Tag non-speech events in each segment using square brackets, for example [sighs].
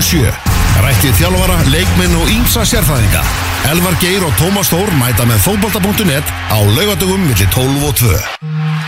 977. Rættið þjálfara, leikminn og ímsa sérfæðinga. Elvar Geir og Tómas Þór mæta með fótbolta.net á laugadögum millir 12 og 2.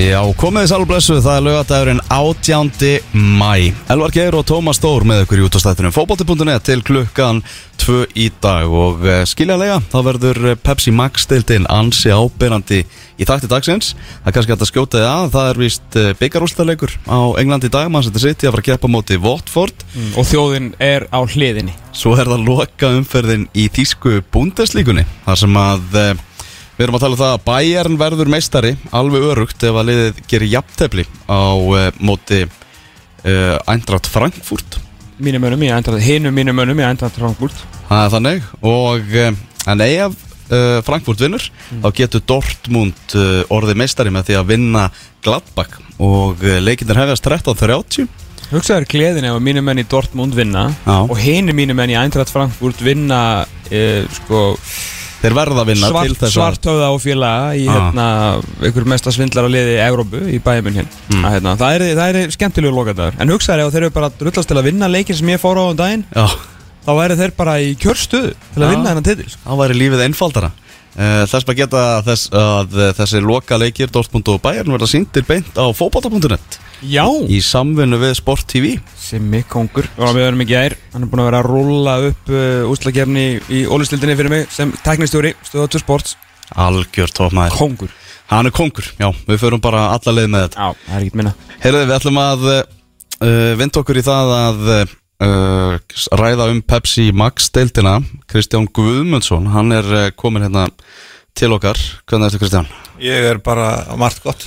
Já, komið þið sálblessu, það er laugadagurinn 18. mæ Elvar Geir og Tómas Stór með ykkur í útastættunum fótbolti.net til klukkan 2 í dag. Og uh, skiljanlega, þá verður eh, Pepsi Max deildin ansi ábyrrandi í takti dagsins. Það er kannski hægt að skjóta þið að, það er vist uh, byggarústarleikur á England í dag. Mann setur sitt í að fara að keppa móti Watford. Mm, Og þjóðin er á hliðinni. Svo er það loka umferðin í Þísku búndeslíkunni þar sem að uh, Við erum að tala um það að Bayern verður meistari alveg örugt ef að liðið gerir jafntefli á uh, móti uh, Eintracht Frankfurt. Mínum önum, ég endur Hinum mínum önum, ég endur Frankfurt. Það er þannig. Og uh, en ef uh, Frankfurt vinnur þá getur Dortmund orðið meistari með því að vinna Gladbach. Og leikindir hefjast 13.30 Hugsaður gleðin ef að mínum menn í Dortmund vinna Já. Og hinum mínum menn í Eintracht Frankfurt vinna Sko Þeir verða að vinna til svart, þess að Svarthöfða og félaga Í Ah. hérna Ykkur mesta svindlar að liði í Európu Í bæjumun hér Mm. hérna, Það er, það er skemmtilegu lokadagur En hugsaður ef þeir eru bara rullast til að vinna leikin sem ég fór á um daginn Já, Þá væri þeir bara í kjörstöðu Til að Já. vinna hennan titil þá væri lífið einfaldara þess að geta þess að uh, þessi loka leikir Dortmund og Bayern verða síndir beint á fótbolta.net Já. Í samvinnu við Sport TV Simmi Kongur. Og við erum ekki ær hann er búin að vera að rulla upp uh, úslagefni í ólistildinni fyrir mig sem teknistjóri stöða 2 sports. Algjör tópmæður Kongur. Hann er kongur, já, við förum bara alla leið með þetta. Já, það er ekkert minna. Heyrðu, við ætlum að uh, vinda okkur í það að uh, ræða um Pepsi Max deildina. Kristján Guðmundsson hann er uh, komin hérna til okkar. Hvernig ertu Kristján? Ég er bara margt gott.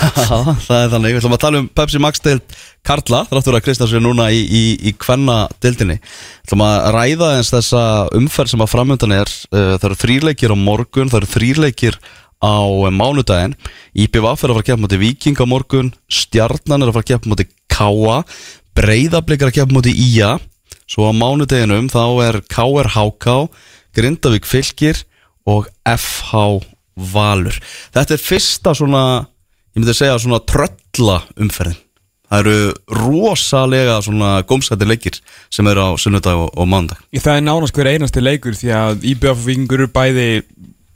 [laughs] Það er þannig, við ætlum að tala um Pepsi Max deild Karla, þráttur að Kristján sé núna í, í, í kvenna deildinni Við ætlum að ræða eins þessa umferð sem að framöndan er. Uh, það eru þrýleikir á morgun, það eru þrýleikir á uh, mánudaginn. IPVF er að fara að keppa mútið Viking á morgun Stjarnan er að fara að keppa mútið Káa Breiðablik er að keppa mútið Ía. Svo á mánudeginum þá er KRHK Grindavík Fylkir og FH Valur. Þetta er fyrsta svona ég myndi að segja svona trölla umferðin. Það eru rosalega svona gómsætti leikir sem eru á sunnudag og, og mándag Það er nánast hver einasti leikur því að IBF-vingur eru bæði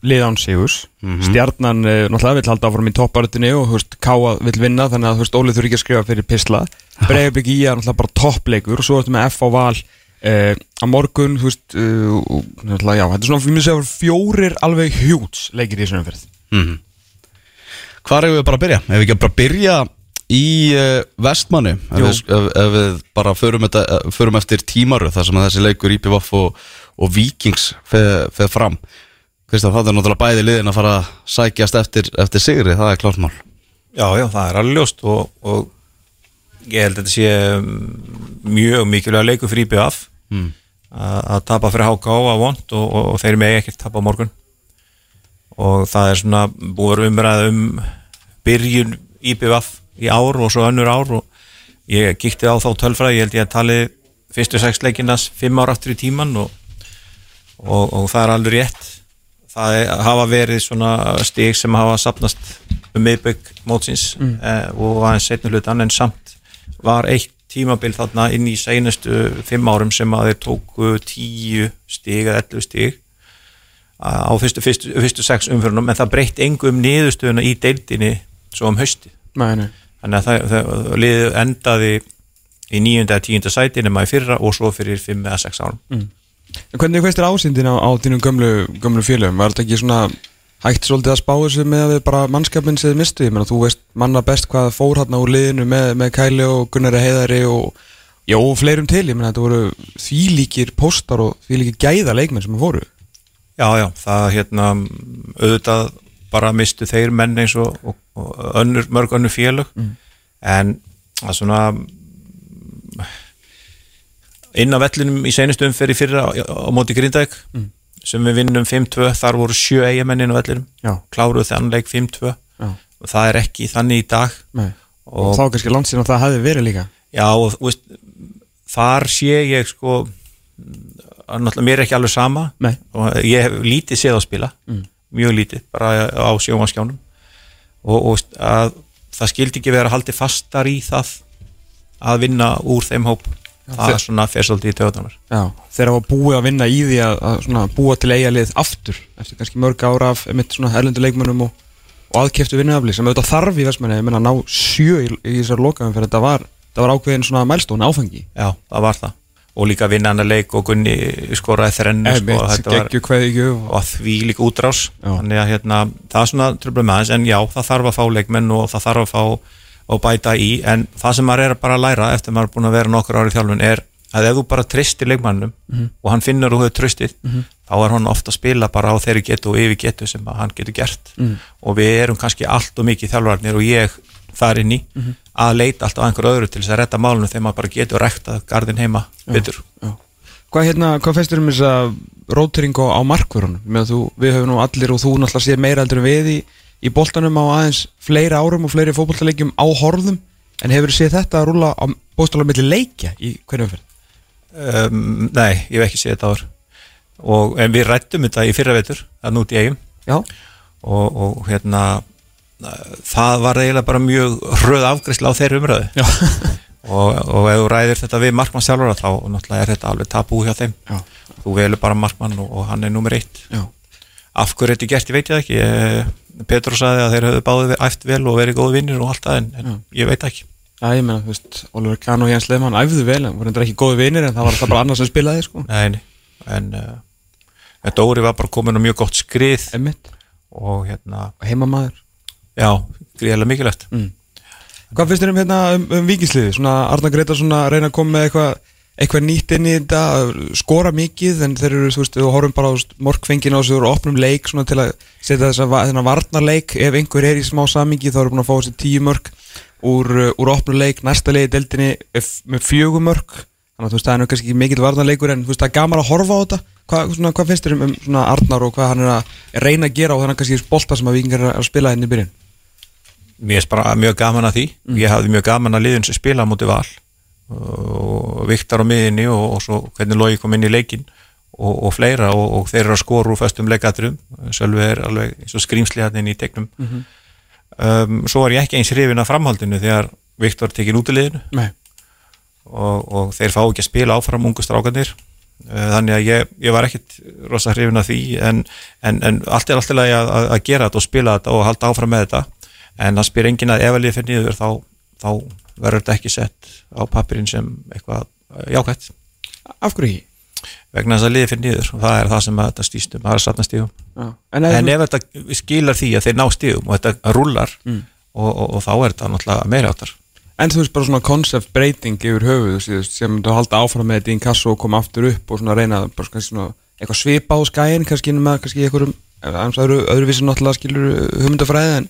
liðán sigurs Stjarnan uh, náttúrulega vill halda áfram í topparöttinni og veist, Káa vill vinna þannig að veist, Ólið þurfi ekki að skrifa fyrir pisla Breiðablik í er náttúrulega bara toppleikur og svo ertu með F á val uh, á morgun, veist uh, og, náttúrulega, já, þetta er svona, við myndum segja fjórir alveg hjúts leikir í þessum umferð. Mm Hvar hefur við bara að byrja? Ef við ekki bara byrja í uh, vestmannu ef ef, ef við bara förum, þetta, eh, förum eftir tímaru þar sem að þessi leikur IPVF og, og Vikings feð, feð fram Kristján, það er náttúrulega bæði liðin að fara að sækjast eftir, eftir sigri, það er klart mál. Já, já, það er alveg ljóst og, og ég held að þetta sé mm, mjög mikilvæg leikur fyrir IBF Mm. að að tapa fyrir HK á vond og, og, og þeir megi ekkert tapa morgun. Og það er svona búið að umræða um byrjun IBF í ár og svo önnur ár og ég kíkti á þá tölfræði, ég held ég að tali fyrstu sex leikinnast fimm ár aftur í tíman og, og, og það er alveg rétt það er, hafa verið svona stig sem hafa sapnast um miðbygg mótsins mm. eh, og aðeins setnu hlutan en samt var eitt tímabil þarna inn í seinustu fimm árum sem að þeir tóku tíu stig eða 11 stig á fyrstu, fyrstu, fyrstu sex umfyrunum en það breytti engu um niðurstöðuna í deildinni svo um hausti nei. þannig að það, það liðið endaði í nýjunda eða tíunda sæti nema í fyrra og svo fyrir fimm eða sex árum En Hvernig veist þér ásýndin á, á þínum gömlu, gömlu félögum? Var þetta ekki svona hægt svolítið að spá þessu með bara mannskapin sem þið mistu? Ég meina, þú veist manna best hvað fór hérna úr liðinu með, með Kæli og Gunnari Heiðari og, já, og fleirum til. Ég meina, þetta voru þvílíkir póstar og þvílíkir gæða leikmenn sem fóru. Já, já, það hérna auðvitað bara mistu þeir menn eins og, og, og önnur, mörg önnur félög en það svona inn á vellinum í seinustu umferði fyrir á, á móti Grindavík sem við vinnum 5-2, þar voru sjö eigamenn inn á vellinum, Já, kláruðu þann leik 5-2 já, og það er ekki þannig í dag. Og og þá kannski landsinn að það hefði verið líka. Já, og veist, þar sé ég sko að náttúrulega mér er ekki alveg sama. Nei. og ég hef lítið séð á spila. Mjög lítið, bara á sjómanskjánum og, og að það skildi ekki vera haldið fastar í það að vinna úr þeim hóp það er svona svolítið í töðunar Já, þeir hafa búið að vinna í því að, að svona, búa til eigalið aftur eftir kannski mörg ára af erlendu leikmönnum og, og aðkeftu vinnuafli sem auðvitað þarf í Vestmanni, ég menna að ná sjö í, í þessar lokaðum fyrir þetta var, þetta var ákveðin svona mælstón áfengi. Já, það var það. Og líka vinna hann að leik og Gunni skoraði þrennu sko, var, og að því líka útrás. Já. þannig að hérna, það er svona tröflum aðeins en já, það þarf að fá leikmenn og það þarf að fá og bæta í en það sem maður er bara að læra eftir maður er búin að vera nokkur árið þjálfun er að ef þú bara tristir leikmannum og hann finnur og hefur tröstið þá er hann ofta að spila bara á þeirri getu og yfir getu sem hann getur gert. Og við erum kannski allt og mikið þjálfarnir og ég þar inn í að leita alltaf að einhver öðru til þess að retta málunum þegar maður bara getur rektað gardin heima betur. Hvað hérna, hvað feistur um þess að rótering á, á þú, við höfum nú allir og þú náttúrulega séð meira heldur en við í, í boltanum á aðeins fleiri árum og fleiri fótboltaleikjum á horfðum. En hefur séð þetta að rúla á bóstalega milli leikja í hverjum fyrir? um, Nei, ég hef ekki séð þetta ár. Og, en við rættum þetta í fyrra vetur að nút í eigum og, og hérna uh, það var eiginlega bara mjög hröð afgræsla á þeirri umræðu. Já, [laughs] og, og ef þú ræðir þetta við markmann sjálfur þá náttúrulega er þetta alveg tabú hjá þeim. Já, þú velur bara markmann og, og hann er nummer eitt. Já. af hverju þetta er gert, ég veit ég ekki. Eh, Petru sagði að þeir höfðu báðið æft vel og verið góði vinnir og allt það en, en ég veit ekki. Já, ég meina, þú veist, Oliver Kahn og Jens Lehmann æfðu vel, en voru endur ekki góði vinir en það var það bara annars sem spilaði, sko. Nei, en, uh, en Dóri var bara komin á mjög gott skrið Emmitt, og hérna, heimamaður. Já, gríðarlega mikilvægt. Mm. Hvað finnst þér um, hérna, um, um vikisliði? Svona Arna Gretarsson að reyna að koma með eitthvað eitthvað nýtt inn í þetta, skora mikið en þeir eru, þú veist, við horfum bara á morgfengin á sig og opnum leik svona til að setja þess að varnarleik. Ef einhver er í smá samingi þá eru búin að fá þessi tíu mörg úr, uh, úr opnum leik, næsta leik í deildinni er með fjögum mörg þannig að þú veist, það er nú kannski ekki mikill varnarleikur en þú veist, það er gaman að horfa á þetta. Hvað, svona, hvað finnst þér um, um svona Arnar og hvað hann er að reyna að gera á þennan kannski bolta sem að vikingar er að spila henni í byrjun? Mér og Viktor á miðinni og, og svo hvernig Lógi kom inn í leikin og, og fleira og, og þeir eru að skora úr föstum leikatrum Sölvi er alveg eins og skrýmsli hann inn í tegnum um, svo var ég ekki eins hrifin af framhaldinu þegar Viktor tekinn út í liðinu. Og, og þeir fá ekki að spila áfram ungu strákanir Uh, þannig að ég, ég var ekkit rosa hrifin af því en, en, en allt er alltaf að, að, að gera þetta og spila þetta og halda áfram með þetta. En það spyr enginn að ef að liðið fyrir niður þá, þá verður þetta ekki sett á pappirinn sem eitthvað jákvæmt af hverju ekki? vegna þess að liðið fyrir niður og það er það sem þetta stýstum, það er satna stígum. En, en ef þetta skilar því að þeir ná stígum og þetta rullar Mm. og, og, og þá er þetta náttúrulega meiri áttar En þú veist bara svona koncept breyting yfir höfuð þú veist, sem þú halda áfram með þetta í en kasso og koma aftur upp og svona reyna bara svona eitthvað svipa á skæin kannski með kannski einhverjum öðruvísi náttúrulega skilur hugmyndafræði en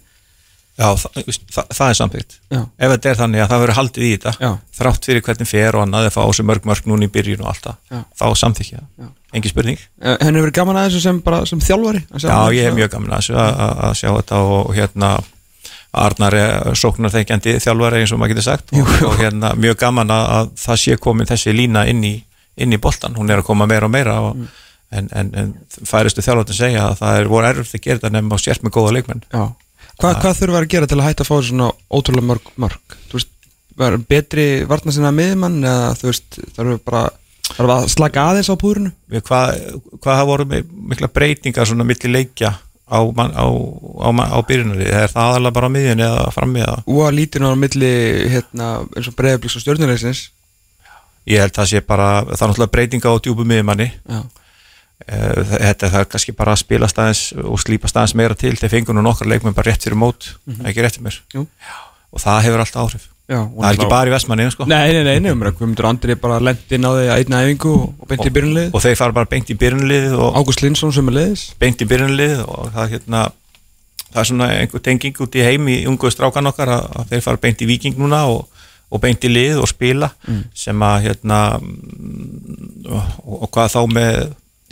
Já, það, það, það er samþýtt já, ef þetta er þannig að það verður haldið í þetta já, þrátt fyrir hvernig fer og annað að fá á sig mörg mörg núna í byrjun og allt það þá samþykja engin spurning. Henni hefur gaman að þessu sem sem þjálfari? Að Já, ég svona- mjög gaman að þessu að, sjá þetta og, hérna Arnar er sóknarþeikjandi þjálfari eins og maður getur sagt. Og, og hérna mjög gaman að, að það sé komin þessi lína inn í, inn í boltan, hún er að koma meira og meira og, en, en, en færistu þjálfartin segja að það er voru erfitt að gera þetta nefnum á sért með góða leikmenn. Já. Hva, hvað þurfa að gera til að hætta að fá svona ótrúlega mörg mörg þú veist, var betri varna sinna miðmann eða þú veist, þarf bara þarf að slaka aðeins á púrinu Við hvað, hvað hafa voru mikla breytingar svona milli leikja á, á, á, á, byrjunari er það aðalega bara á miðjunni eða frammi eða og að lítinu á milli hérna, eins og breyðablíks og stjórnulegsins ég held það sé bara, það er náttúrulega breytinga á djúbu miðjumanni. Já, þetta það er kannski bara að spila staðins og slípa staðins meira til. Þeir fengur nú nokkar leikmenn bara rétt fyrir mót ekki rétt fyrir mér. Jú. Og það hefur alltaf áhrif. Já, það er ekki bara í Vestmanni sko. Nei, nei, nei, nei, um Guðmundur Andri bara lent inn á því að einna æfingu og, beint í byrjunlið og þeir fara bara beint í byrjunlið Ágúst Lindsson sem er liðis beint í byrjunlið og það er hérna það er svona einhver tenging út í heim í ungu strákan okkar að, að þeir fara beint í viking núna og, og beint í lið og spila sem að hérna mm, og, og hvað þá með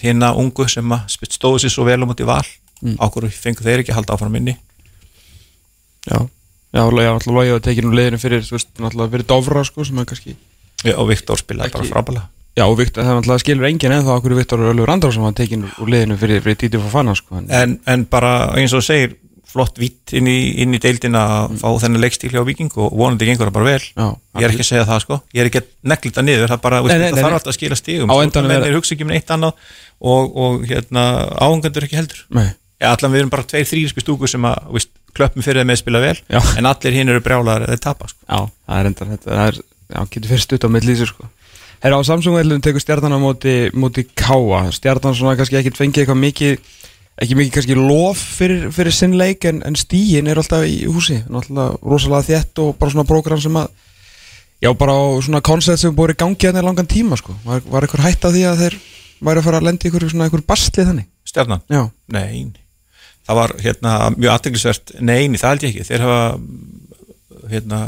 hérna ungu sem stóðu sér svo vel um út í val. Mm. ákvör fengu þeir ekki að halda áfram inni? Já, já, já, alltaf logið að tekið nú liðinu fyrir, þú veist, alltaf fyrir Dofra, sko, sem er kannski Já, og Viktor spilaði bara frábælega Já, og Viktor, það er alltaf skilur enginn ennþá okkur Viktor Ölfur András sem var tekin úr liðinu fyrir, fyrir Titi Fofana, sko en, en, en bara eins og segir flott vitt inn í, inn í deildina að fá þennan leikstíl hjá Viking og vonandi gengur það bara vel. Já, ég er ekki að segja það sko, ég er ekki að negla þetta niður það, bara, Nei, nei, það nei, þarf alltaf að skila stígum menn er- hugsa ekki um neitt annað og, og hérna, áhengandur ekki heldur. Ja, allan við erum bara tveir þrýrisku stúkur sem að veist, klöppum fyrir þeim með að spila vel Já. en allir hinn eru brjálaðar eða tapa sko. já, það er enda þetta, það er, getur fyrir stutt á mitt lýsir, sko. Herra, á Samsung-veilun tekur stjarnan á móti, móti Káa Stjarnan svona kannski ekkit fengið eitthvað mikið ekki mikið kannski lof fyrir, fyrir sinn leik en, en stíin er alltaf í húsi. Náttúrulega rosalega þétt og bara svona prógram sem að já bara svona koncept sem búið í gangi hann í langan tíma sko. Var, var eitthvað hætt á því að þeir væri að fara að lendi ykkur svona ykkur bastlið þannig? Stjarnan, já, nei. Það var hérna, mjög aðteglisvert neini, það held ég ekki, þeir hafa hérna,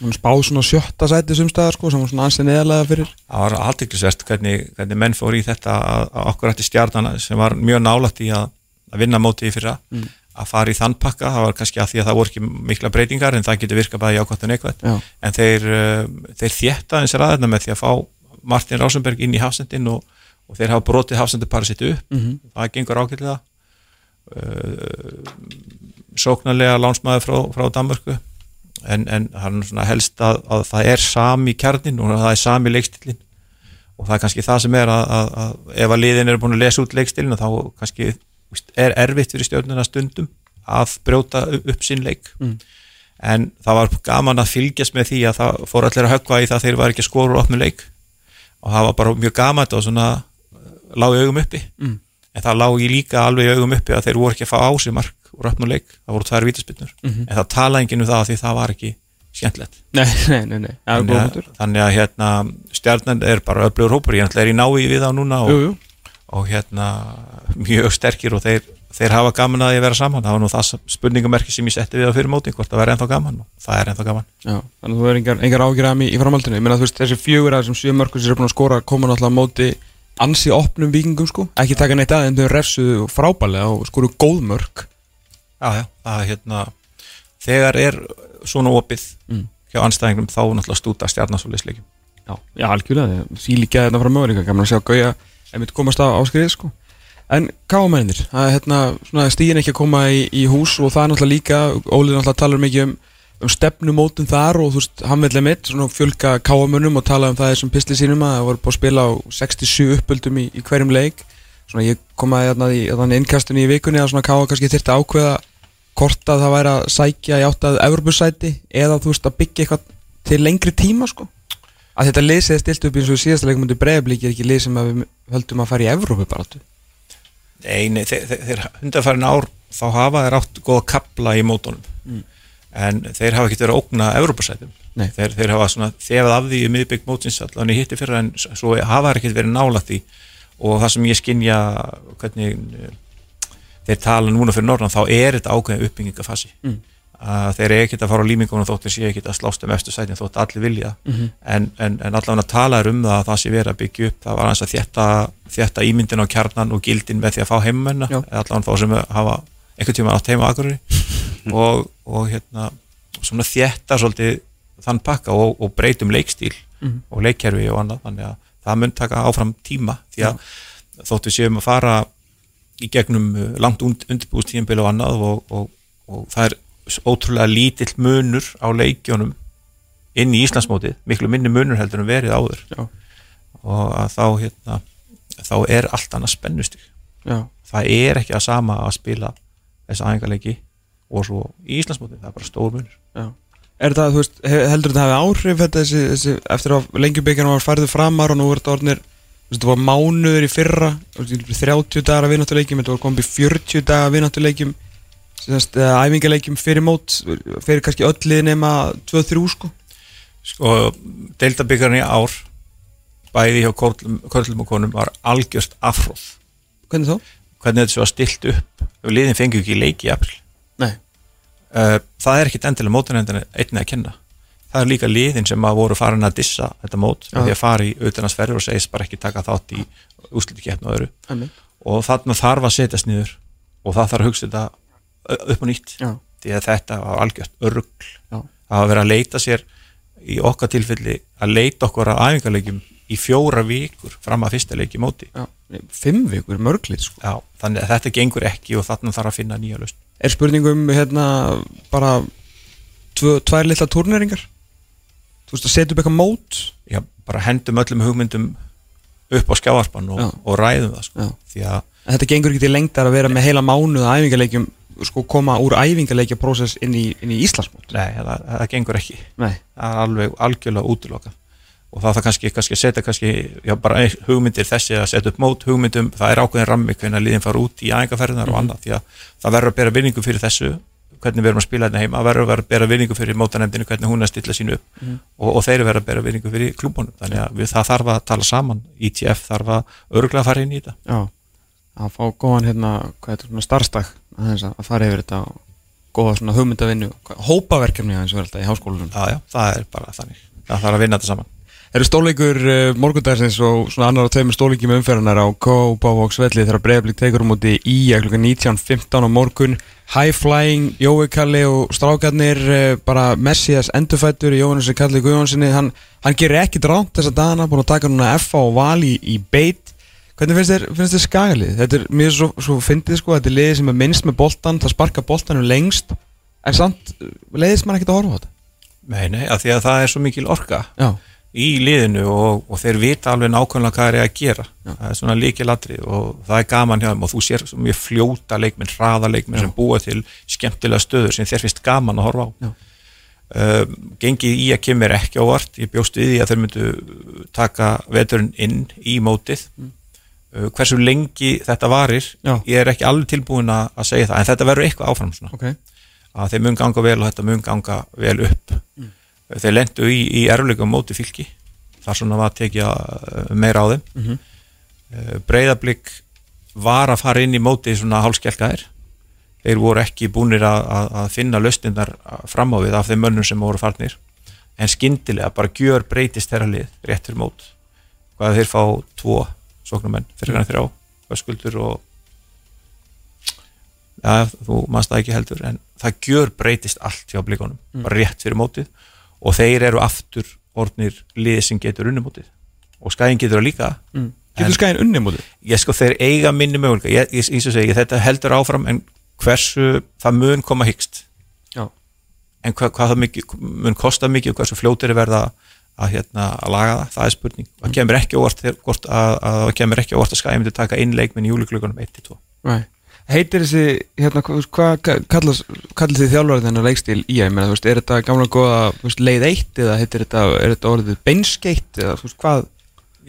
hann spáð svona sjötta sæti sumstaðar sko sem var svona ansið neðalega fyrir. það var aðteglisvert hvernig, hvernig menn fór í þetta að, að okkur ætti stjarnan sem var mjög nálætt í að, að vinna mótið í fyrra. Mm. að fara í þann pakka, það var kannski að því að það voru ekki mikla breytingar en það getur virkað bæði jákvæmt og neikvæmt en þeir, uh, þeir þétta eins ræðina með því að fá Martin Rásenberg inn í hafsendin og, og þeir hafa brotið hafsendupari sitt upp. Mm það gengur ágætlega. Uh, sóknarlega lánsmaður frá, frá Danmörku. En, en hann svona helst að, að það er sami kjarnin og það er sami leikstilin og það er kannski það sem er að, að, að ef að liðin eru búin að lesa út leikstilin þá kannski er erfitt fyrir stjórnuna stundum að brjóta upp sinn leik. Mm. en það var gaman að fylgjast með því að það fór allir að höggva í það að þeir var ekki að skora og opna leik. Og það var bara mjög gaman og svona lág í augum uppi. Mm. en það lág í líka alveg í augum uppi að þeir voru ekki að fá á sig mark og röpn og leik, það voru tvær vítaspinnur Mhm. en það talaði enginn um það því það var ekki skemmtilegt. [laughs] Er þannig að, punktur þannig að hérna, stjarnan er bara öflugur hópur, ég er í nái við á núna og, jú, jú. Og hérna mjög sterkir og þeir, þeir hafa gaman að að vera saman, það var nú það spurningamerki sem ég setti við á fyrir móti, hvort það væri ennþá gaman. Og það er ennþá gaman. Já, þannig að þú er engar, engar ágjörðum í, í framhaldinu. Ég meina þú veist, þessi fjögur að þessum sjö mörgur sem er búin að skora koma náttúrulega á móti ansi opnum vikingum sko. Ekki taka neitt að en þau refsuðu frábælega og skoru góð mörg Já, já, það er hérna þegar er svona opið Mm. hjá anstæðingum þá náttúrulega stúta stjarnasólisleikum Já, já algjörlega, því líka þetta frá möguleika. Að sjá Gauja einmitt komast á áskrið sko. En káamennir, hérna stíðin ekki að koma í, í hús og það er náttúrulega líka Ólið náttúrulega talar mikið um, um stefnumótin þar og þú veist, hann vilja mitt svona fjölga káamönnum og tala um það þessum pistli sínum að það voru búið að spila á 67 uppöldum í, í hverjum leik. Svona ég kom að hérna í þannig innkastinu í vikunni að svona káa kannski þyrfti að ákveða hvort að það væri að sækja í átt að Evropasæti eða þú veist að byggja eitthvað til lengri tíma sko að þetta lið séð stilt upp eins og síðasta leikum undir breiðablík er ekki lið sem við höldum að fara í Evrópu bara Nei, nei, þeir, þeir, hundarfærin ár þá hafa þeir átt góða kapla í mótunum Mm. en þeir hafa ekkert verið að ógna Evropasætum Nei. þeir, þeir hafa svona þefað af því í miðbygg mótins allan í hitti fyrra en svo hafa þeir ekkert verið nála því og það sem ég skinja hvernig eh, þeir tala núna fyrir norðan þá er þetta ákveðin uppbyggingafasi Mm. Að þeir eru ekkert að fara á límingunum þótt þeir sé ekkert að slást um eftir sætin þótt allir vilja Mhm. en, en, en allavega tala er um það að það sé verið að byggja upp það var aðeins að þétta, þétta ímyndin á kjarnan og gildin með því að fá eða allavega þá sem hafa einhvern tíma átt heima á Akureyri [laughs] og, og hérna svona þétta svolítið þann pakka og, og breytum leikstíl Mhm. og leikkerfi og annað þannig að það mun taka áfram tíma því að þótt við séum að fara í gegnum uh, langt undirbústíðinbili og annað og, og, og það er ótrúlega lítill munur á leikjónum inn í Íslandsmótið, miklu minni munur heldur en verið áður. Já. og að þá hérna, þá er allt annað spennustig. Já, það er ekki að sama að spila þessa aðengarleiki og svo í Íslandsmótið, það er bara stór munur. Já. Er þetta, þú veist, he- heldur þetta hafi áhrif þetta þessi, þessi, eftir að lengjubyggjarna var færðu framar og nú er þetta veist, þetta var mánuður í fyrra þú veist, 30 dagar að vináttuleikjum þetta var komið í 40 dagar að vináttuleikjum æfingarleikjum fyrir mót fyrir kannski öll lið nema 2-3 sko. Sko, deildabyggarinn í ár bæði hjá körlum, og konum var algjörst afhróð Hvernig þá? hvernig þetta svo var stilt upp. Og liðin fengi ekki leiki april Nei. Uh, það er ekkit endilega mótunendin einnig að kenna. Það er líka liðin sem að voru farin að dissa þetta mót með því að fara í auðvitaðnarsferður og segist bara ekki taka þátt í úslutikefn og öðru. Einmitt. og þarna þarf að setjast niður og það þarf að hugsa þetta upp og nýtt Já. því að þetta var algjört örugl Já. að vera að leita sér í okkar tilfelli að leita okkur að æfingarleikjum í fjóra vikur fram að fyrsta leiki móti Já. Fimm vikur, mörglít sko Já, þannig að þetta gengur ekki og þarna þarf að finna nýja lausn Er spurningum hérna bara tvö, tvær litla turneringar? Þú veist að setja upp eitthvað mót? Já, bara hendum öllum hugmyndum upp á skjávarpan og, og ræðum það sko. Þetta gengur ekki til lengdar að vera með heila mánuð að æfingarleikjum sko koma úr æfingarleikja prósess inn í, í Íslandsmót? Nei, það, það gengur ekki. Nei. Það er alveg algjörlega útilokað. Og það þarf kannski, kannski að setja kannski, já, bara hugmyndir þessi að setja upp mót hugmyndum, það er ákveðin rammi hvernig liðin fara út í æfingarferðinar og annað því að það verður að bera vinningu fyrir þessu hvernig við erum að spila þetta heima, verður að vera að bera vinningu fyrir mótanemdinu, hvernig hún er að stilla sínu upp. Og, og þeir verður að bera vinningu fyrir klúbunum. Þannig að við, það þarf að tala saman. ITF þarf að örgulega fara inn í þetta. Já. Að fá góðan hérna, hvað er þetta starfstak aðeins að fara yfir þetta og góða svona hugmyndavinnu hópaverkefni aðeins verður þetta í háskólanum. Já, já, það er bara þannig. Það þarf að vinna þetta saman. Eru stóleikur uh, morgundagsins og svona annar á tveimur stóleiki með umferðanar á Kópavóks velli þegar Breiðablík tekur um úti í að klukka 19.15 á morgun. High Flying, Jói Kalli og strákarnir uh, bara Messias endurfættur í Jóhannes Kalli Guðjónssoni hann, hann gerir ekkit ránt þessa dagana búin að taka núna F og Val í, í beit Hvernig finnst þér, finnst þér skagalið? Þetta er mjög svo, svo fyndið sko, þetta er liðið sem er minnst með boltan, það sparka boltanum lengst en samt uh, leiðist mann ekkert að horfa á þetta? Nei, nei, af því að það er svo mikil orka Já, í liðinu og, og þeir vita alveg nákvæmlega hvað er að gera. Það er svona líkilatri og það er gaman hjá þeim og þú sér svo mjög fljóta leikminn hraða leikminn sem búa til skemmtilega stöður sem þeir finnst gaman að horfa á. Já. um, gengið í að kemur ekki ávart ég bjóst við því að þeir myndu taka veturinn inn í mótið. Uh, hversu lengi þetta varir Já. ég er ekki alveg tilbúin að segja það en þetta verður eitthvað áfram svona. Ok. Að þeir mun ganga vel og þetta mun ganga vel upp. Þeir lendu í, í erfleikum móti fylki þar svona var að tekja uh, meira á þeim. Mm. -hmm. breyðablík var að fara inn í móti svona hálskjálkaðir þeir voru ekki búnir að, að, að finna lausnindar fram á við af þeim mönnum sem voru farnir. En skyndilega bara gjör breytist þeirra lið rétt fyrir mót. Hvað þeir fá tvo sóknumenn fyrir hann þrjá Öskuldur og já, þú mannst það ekki heldur en það gjör breytist allt hjá blíkonum bara rétt fyrir mótið. Og þeir eru aftur orðnir lið sem getur unnumótið og skæðin getur það líka. Mm. Getur skæðin unni mútið? ég sko þeir eiga minni möguleika. Ég, ég, ég, ég þetta heldur áfram en hversu það mun koma hyggst. En hvað, hvað það mikið, mun kosta mikið og hversu fljótir er verða að, hérna, að laga það, það er spurning. Og það kemur ekki óvart að, að það kemur ekki óvart að skæði myndi taka inn leikminn í júliklugunum 1-2 right. Heitir þessi, hérna, hvað hva, kallast þið þjálfarið þennan leikstíl í að, ég meina, þú veist, er þetta gamla góða þú veist, leið eitt eða heitir þetta, er þetta orðið beinskeitt eða, þú veist, hvað,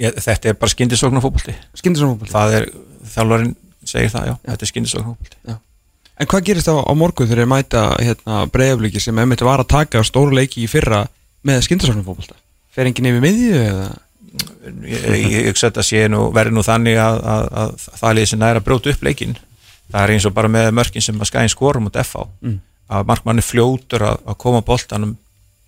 ég, þetta er bara svona fótbolti? það er, þjálfarinn segir það, já, þetta er skyndisóknar fótbolti En hvað gerist á, á morgun þegar þeir mæta, hérna, breyðafliki sem einmitt var að taka stóru leiki í fyrra með fótbolta? Fer enginn yfir miðju eða? ég, hugsa að nú verður nú þannig að, að, að það liði sem næra að bróta upp leikinn það er eins og bara með mörkin sem að skæðin skorum út FH Mm. að markmanni fljótur að, að koma boltanum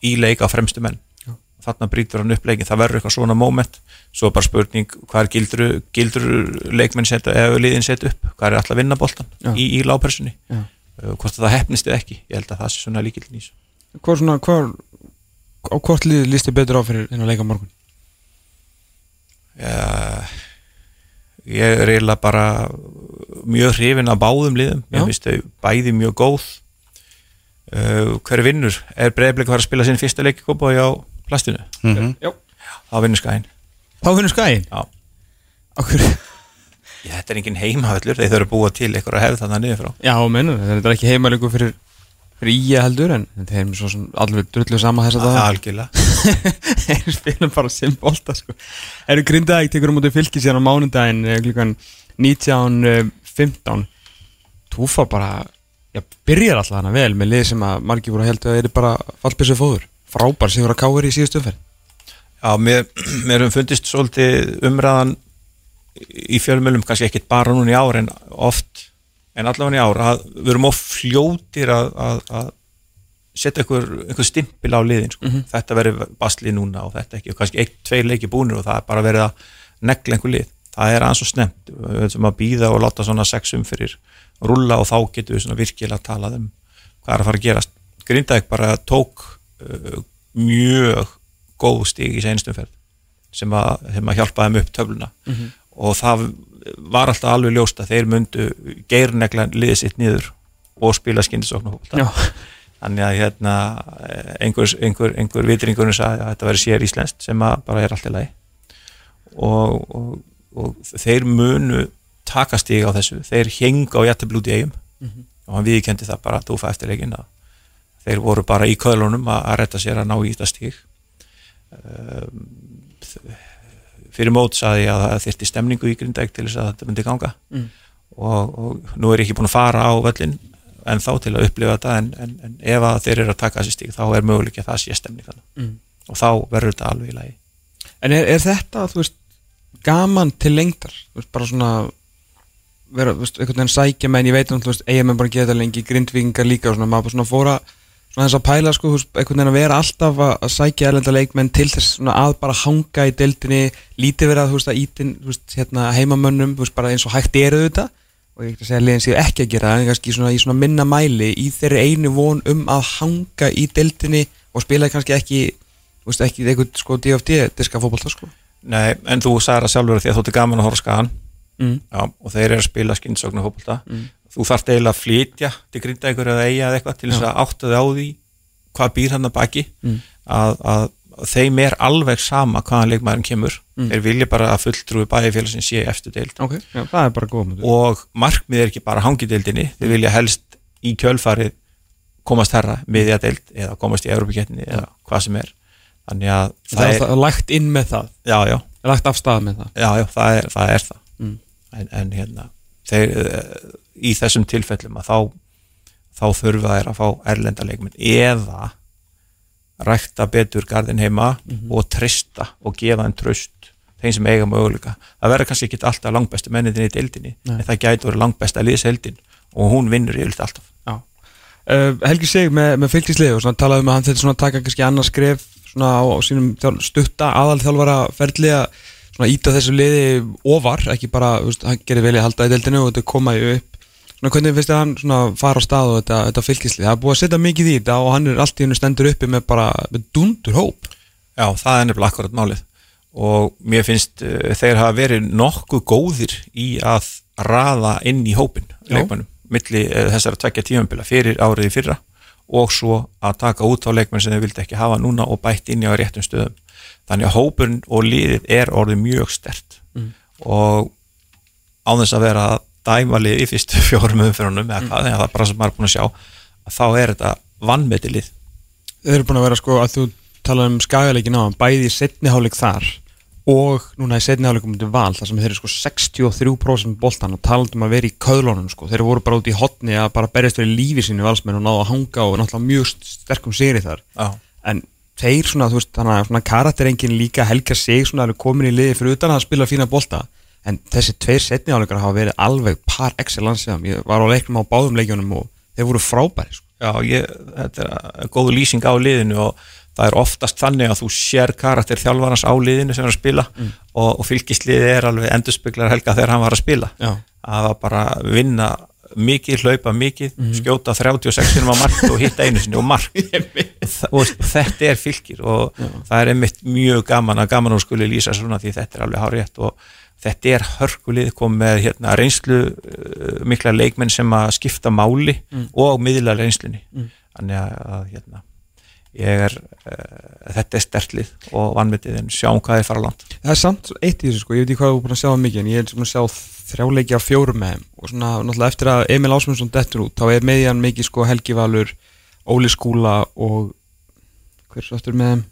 í leik á fremstu menn Já. þarna brýtur hann upp leikin, það verður eitthvað svona moment svo bara spurning hvað er gildru, gildru leikmenn setja, eða liðin setja upp hvað er alltaf að vinna boltan Já. í, í lágpersunni. Uh, hvort að það hefnist eða ekki ég held að það sé svona líkildin í þessu Hvað svona, hvað, á hvort liði líst þið betur á fyrir þennan leika á morgun? Já, ég er eiginlega bara mjög hrifin af báðum liðum. Ég finnst þau bæði mjög góð. Uh, hver vinnur? Er breyðblik að fara að spila sinn fyrsta leik í á plastinu, Mhm. Já. Þá vinnur skæðin Þá finnur skæðin? Já. Okkur, Já, þetta er engin heimavöllur, þeir þurfa að búa til eitthvað að hefða þarna niður frá. Já, mennur, þetta er ekki heimalegu fyrir, fyrir íja heldur en þeir eru svo sem alveg drullu sama þess að það algjörlega. [laughs] Þeir spilum bara sem bolta sko. Eru grindaði, tekur um út í fylki síðan á mánudaginn eh, klukkan 19.15 Túfa bara, já, byrjar alltaf hana vel með lið sem að margir voru að heldur að þeir eru bara fallbissu fóður. Frábær sigur að káir í síðustu umferð. Já, mér, mér hefum fundist svolítið umræðan í fjölmjölum, kannski ekkit bara núna í ár en oft, en allavega í ár að við erum of fljótir að, að, að setja einhver, einhver stimpil á liðin, sko. þetta verður basli núna og þetta ekki, og kannski eitt, tveir leiki búnir og það er bara verið að negla einhver lið það er aðeins og snemt, við höfum að býða og láta svona sexum fyrir rulla og þá getum við svona virkilega að tala um hvað er að fara að gerast. Grindavík bara tók uh, mjög góð stig í seinstum ferð sem að, að hjálpa þeim upp töfluna og það var alltaf alveg ljóst að þeir myndu geirnegla liðið sitt niður og spila skindisóknu Já, þannig að hérna einhver, einhver, einhver vitringurinn sagði að þetta veri sér íslenskt sem bara er allt í lagi. Og, og, og þeir munu taka stig á þessu. Þeir henga á jættiblúti eigum og hann viðkendi það bara að dúfa eftir leikin að þeir voru bara í köðlunum að, að retta sér að ná í þetta stig. Um, fyrir mót saði ég að það þyrti stemningu í grindæk til þess að þetta myndi ganga Mm. og, og nú er ég ekki búin að fara á völlin en þá til að upplifa þetta en, en, en ef að þeir eru að taka þessi stík þá er möguleik að það sé stemning Mm. og þá verður þetta alveg í lagi En er, er þetta, þú veist, gaman til lengdar? Þú veist, bara svona vera, þú veist, einhvern veginn sækja menn, ég veit um, þú veist, eigamenn bara geta lengi, grindvíkingar líka og svona, maður bara svona fóra svona þess að pæla, sko, einhvern veginn að vera alltaf að, að sækja erlenda leikmenn til þess að bara hanga í deildinni lítið vera, veist, að ítin, hérna heimamönnum, veist, bara eins og hægt eru þetta og ég ekki að segja að liðin séu ekki að gera en kannski svona í svona minna mæli í þeirri einu von um að hanga í deildinni og spila kannski ekki, veist, ekki eitthvað sko DFD diska fótbolta, sko Nei, en þú sagði það sjálfur því að þú ert gaman að horfa skagan mm. Já, og þeir eru að spila skinnsögnu hópulta Mm. Þú þarft eiginlega að flytja til grindækur eða eiga eða eitthvað til þess að átta þig á því hvað býr hann að baki. Mm. að, að, að þeim er alveg sama hvaðan leikmaðurinn kemur. Mm. þeir vilja bara að fulltrúi bæjarfélagsins sé eftir deild Ok, já, það er og markmið er ekki bara hangideildinni. Þeir vilja helst í kjölfarið komast herra, miðjadeild eða komast í Európa-kettinni eða hvað sem er. Þannig að Það er alltaf lagt inn með það. Já, já, Lagt af stað með það. Já, já, það er það, er það. Mm. En, en hérna þeir, eh, í þessum tilfellum að þá þá þurfa þeir að fá erlenda leikmenn eða rækta betur garðin heima og trista og gefa þeim tröst þeim sem eiga möguleika. Það verður kannski ekki alltaf langbestu mennitin í deildinni Nei. en það gæti verið langbesta liðseldin og hún vinnur yfirleitt alltaf. Uh, Helgi Sig með, með fylgislið og talaði um að hann þetta taka kannski annars skref á, á sínum stutta aðalþjálfara ferli að svona íta þessu liði ofar ekki bara, veist, hann gerir vel í að halda í deildinu og þetta koma í upp. Svona hvernig finnst þið hann svona fara á stað og þetta, þetta fylgislið, það er búið að setja mikið í þetta og hann er allt í hennu stendur uppi með bara með dundur hóp. Já, það er nefnilega akkurat málið. Og mér finnst uh, þeir hafa verið nokkuð góðir í að raða inn í hópin leikmannum, milli uh, þessara tvekja tímambila fyrir árið í fyrra og svo að taka út á leikmenn sem þeir vildi ekki hafa núna og bætt inn í á réttum stöðum þannig að hópurinn og liðið er orðið mjög stert Mm. og á þess að vera að dæma lið í fyrstu [laughs] fjórum umfyrunum eða hvað, eða það er bara sem maður er búin að sjá að þá er þetta vannmeti lið. Þeir eru búin að vera sko að þú tala um skagaleikin á bæði í setni hálfleik þar og núna í setni hálfleikum mútið val þar sem þeir eru sko 63% boltan og talað um að vera í köðlónum sko. Þeir voru bara út í hotni að bara berjast verið lífi sínu valsmenn og náðu að hanga og náttúrulega mjög sterkum sigri þar. Já. en þeir svona, þú veist, þannig að svona karakterengin líka helga sig svona eru komin í liði fyrir utan að spila fína bolta en þessi tveir setni hálfleikar hafa verið alveg par excellence hjá þeim. ég var á leiknum á báðum leikjunum og þeir voru frábæri sko. Já, ég, þetta er góð lýsing á liðinu og það er oftast þannig að þú sér karakter þjálfarnas á liðinu sem er að spila og, og fylgisliði er alveg endurspeglar helga þegar hann var að spila Já. að það bara vinna mikið, hlaupa mikið, skjóta 36 sinum á mark og hitta einu sinni og mark. [laughs] Þa- og þetta er fylgir og það er einmitt mjög gaman að gaman og skuli lýsa svona því þetta er alveg hárétt og þetta er hörkulið kom með hérna, reynslu uh, mikla leikmenn sem að skipta máli og miðla reynslunni. Þannig að, að hérna, ég er uh, þetta er stertlið og vannmetið en sjáum hvað þið fara langt. Það er samt eitt í þessu sko, ég veit ekki hvað þú er búin að sjá mikið en ég er búin að sjá þrjáleiki af fjórum með þeim. Og svona náttúrulega eftir að Emil Ásmundsson dettur út þá er með hann mikið sko Helgi Valur, Óli Skúla og hver er svo eftir með þeim?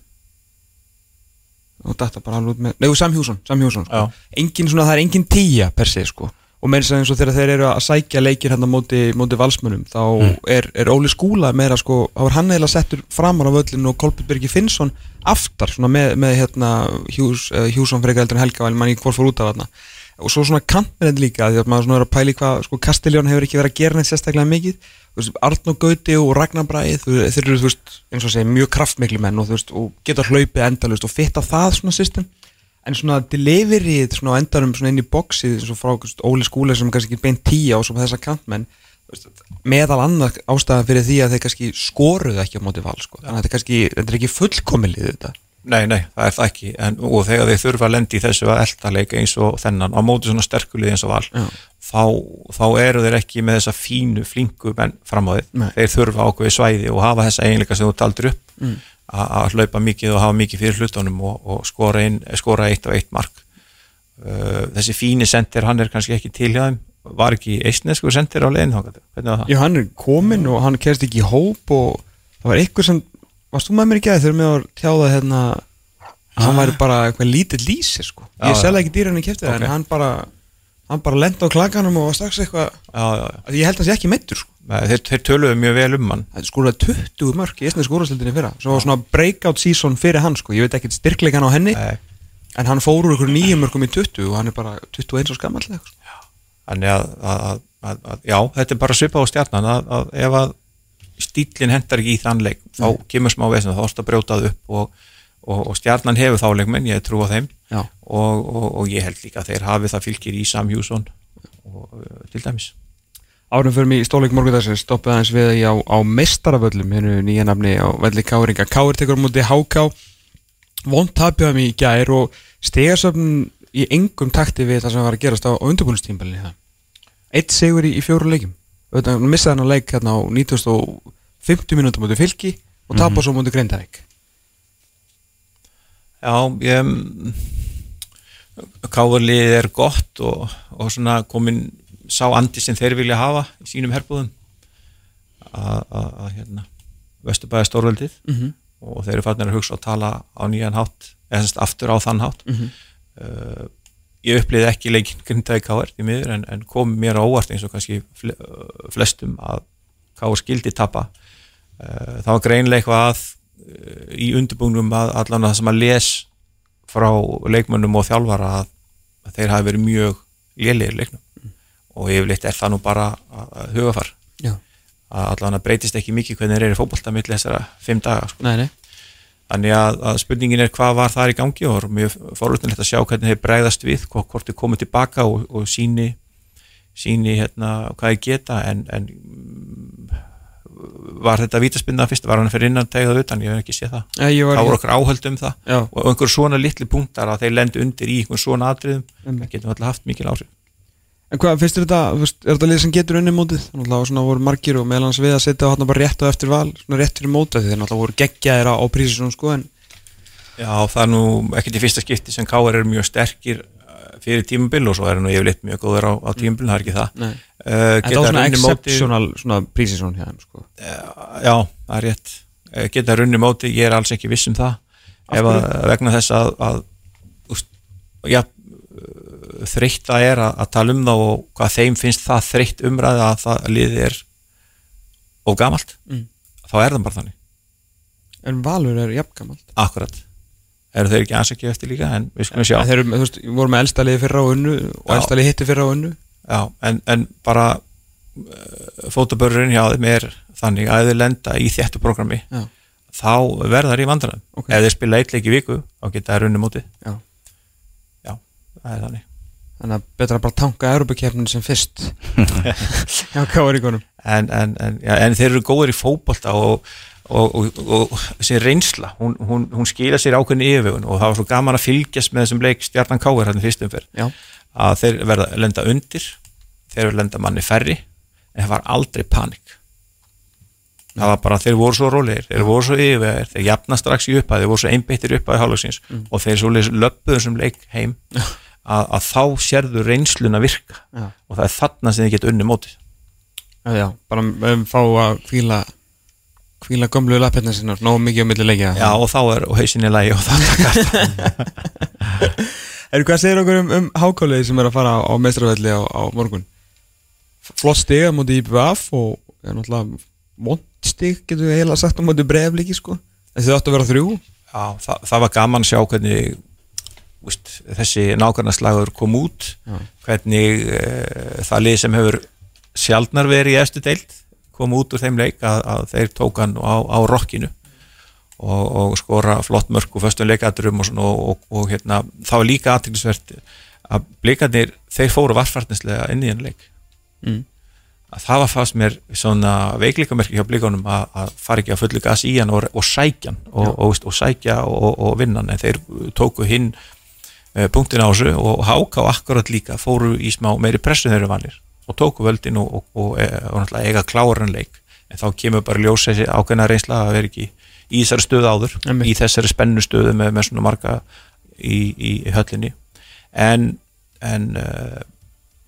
og þetta bara alveg með, nei, Sam Hjússon, Sam Hjússon sko. Engin svona, það er engin tíja per se sko og meira sem eins og þegar þeir eru að sækja leikir hérna móti, móti valsmönum þá Mm. er, er Óli Skúla meira sko, þá er hann eiginlega settur framar á völlinu og Kolbjörn Birgi Finnsson aftar svona með, með hérna Hjús, uh, Hjússon frekar heldur en Helga vel mann ekki hvort fór út af þarna. Og svo svona kantmenn líka því að maður svona er að pæli hvað sko Kastiljón hefur ekki verið að gera neitt sérstaklega mikið. Þú veist, Arnó Gauti og Ragnar þeir þeir eru þú veist, eins og segja mjög kraftmikli menn og, þú veist, og geta hlaupið endalust og fitta það svona system en svona deliveryð svona á endanum svona inn í boxið eins og frá Óli Skúla sem kannski ekki beint tíja og svo þessar kantmenn meðal annað ástæðan fyrir því að þeir kannski skoruðu ekki á móti val sko. þannig að þetta kannski, þetta er ekki fullkomilið þetta Nei, nei, það er það ekki en, og þegar þeir þurfa að lendi í þessu að elda leik eins og þennan á móti svona sterkulið eins og val þá, þá eru þeir ekki með þessa fínu, flinku menn fram á Nei. þeir þurfa ákveði svæði og hafa þessa eiginleika sem þú taldir upp Mm. Að að hlaupa mikið og hafa mikið fyrir hlutunum og, og skora, ein, skora eitt og eitt mark uh, þessi fíni sendir, hann er kannski ekki til hjá þeim var ekki eistnesku sendir á það? Já, hann er kominn og hann kerst ekki í hóp og það var eitthvað sem varst þú með mér í gæði þegar mér var tjáðað hérna að hann væri bara eitthvað lítið lýsi sko. Ég selði ekki dýran í kæfti Ok. en hann bara hann bara lendi á klaganum og strax eitthvað Já, já, já. að ég held að það sé ekki meittur sko. Nei, Þeir, þeir töluðu mjög vel um hann það skóraði 20 mörg í esni skórastildinni fyrra svo var svona breakout season fyrir hann sko. ég veit ekkert styrkleikan á henni Nei. en hann fór úr ykkur nýjum mörgum í 20 og hann er bara 21 og skamall sko. Þannig að, að, að, að, já, þetta er bara svipað á stjarnan að, að ef að stílinn hendar ekki í þann leik þá kemur smá vesna, þá ertu að brjótað upp og, og, og stjarnan hefur þá leikmenn, ég trú á þeim og, og, og ég held líka að þeir hafi það fylgir í Sam Hjússon uh, til dæmis Árum fyrir mig í stóleik morgundagsins stoppaði aðeins við því á, á mestaravöllum hennu nýja nafni á velli Káringa. Káir tekur á móti HK vond tapjaðum í gær og stegarsöfn í engum takti við það sem var að gerast á, á undirbúinustímbalinni það Eitt sigur í, í fjóru leikum Auðvitað, missaði hann að leik hérna á 9050 mínútum móti fylki og tapa svo móti Grindavík. Já, ég Káurlið er gott og, og svona komin sá andi sem þeir vilja hafa í sínum herbúðum. Að, að, að hérna Vesturbæði stórveldið. Mm -hmm. og þeir eru fannir að hugsa og tala á nýjan hátt eða semst aftur á þann hátt. Mhm. uh, ég upplýði ekki leikinn grindaði Káar í miður en, en kom mér á óvart eins og kannski uh, flestum að Káar skildi tapa. Uh, það var greinlega eitthvað að uh, í undirbúnum að allan það sem að les frá leikmönnum og þjálfara að, að þeir hafi verið mjög lélegir leiknum og yfirleitt er það nú bara hugafar. Að allan að breytist ekki mikið hvernig þeir eru fótbolta milli þessara fimm daga sko. nei, nei. Þannig að, að spurningin er hvað var þar í gangi og mjög forvöldinlegt að sjá hvernig þeir bregðast við, hvort, þeir komið tilbaka og, og síni, síni hérna, hvað þeir geta en, en mm, var þetta vítaspinna fyrst, var hann fyrir innan tegðað utan, ég hef ekki séð það. Nei, ég var Það voru okkur áhöld um það. Já, og einhver svona litli punktar að þeir lendu undir í einhver svona atriðum, það getum alltaf haft mikil áhrif. En hvað, finnst þetta, er þetta lið sem getur unni mótið? Þannig að svona voru margir og meðal hans við að setja hann bara rétt á eftir val, svona rétt fyrir mótið því þeir náttúrulega voru geggjaðir á, prísisum sko en Já, það er nú ekkert í fyrsta skipti sem Káar eru mjög sterkir uh, fyrir tímabil og svo er nú yfirleitt mjög góður á, á tímabil, það er ekki það. Nei. Uh, En það var svona móti- exceptional svona prísisum þeim sko Já, það er rétt Eh, geta runni móti, ég er alls ekki viss um það ef vegna þess að, að úst, já, þreytt það er að, að tala um það og hvað þeim finnst það þreytt umræða að það liðið er of gamalt Mm. þá er það bara þannig, En Valur er jafngamalt akkurat. Eru þeir ekki aðsækja eftir líka en við skulum sjá. Þeir eru, með, þú veist, voru með elsta liði fyrra á unnu og liði hitti fyrra á unnu. Já, en, en bara uh, fótabörurinn hjá þeim er þannig að þeir lenda í þéttu programmi Já, þá verða þær í vandræðum. Ok. ef þeir spila eitt leik í viku þá geta þær runni móti já. Já, það er þannig Þannig að betra að bara tanka Europakefnin sem fyrst. [laughs] Já, hvað var í konum? en, en, en, já, en þeir eru góður í fótbolta og, og, og, og þessi reynsla hún, hún, hún skila sér ákveðin yfirvegun og það var svo gaman að fylgjast með þessum leik Stjarnan Káir hann fyrstum fyrr Já, að þeir verða að lenda undir þeir verða að lenda manni færri en það var aldrei panik. Það var bara, þeir voru svo rólegir þeir voru svo yfirvegar, þeir jafna strax í upphæð þeir voru svo einbeittir upphæði hálflegsins og þeir svo löppuður sem leik heim [laughs] að, að þá sérðu reynsluna virka já, og það er þarna sem þið geta unni mótið já, já bara um, fá að kvíla kvíla gömlu lappirna sinna nógu mikið á milli leikja Já, og þá er og hausinni lægi og það takast [laughs] Er hvað segir okkur um, um hákáliði sem er að fara á, á mestrarvelli á, á morgun? Flott stig á móti IPVF og er náttúrulega vond stig, getur við eiginlega sagt á móti breyfliki sko. En þið áttu að vera þrjú. Já, það, það var gaman að sjá hvernig úst, þessi nákvæmnaslagur kom út Já. hvernig e, það lið sem hefur sjaldnar verið í eftir deild kom út úr þeim leik að, að þeir tók hann á, á rokkinu og, og skora flott mörk og föstum leikaturum og, svona, og, og, og hérna, það var líka aðtækningsvert að blikarnir, þeir fóru varfartnislega inn í hann leik Mm. að það var fast mér svona veikleikamerki hjá blikunum að, að fara ekki að fullu gas í hann og, og sækja og, og, og sækja og, og vinna en þeir tóku hinn uh, punktin á þessu og háka og akkurat líka fóru í smá meiri pressu þeir eru vanlir og tóku völdin og, og, og, e- og náttúrulega eiga kláran leik. En þá kemur bara ljós þessi ákveðna reynsla að vera ekki í þessari stöðu áður Einmitt. í þessari spennu stöðu með, með svona marga í, í, höllinni. En, en uh,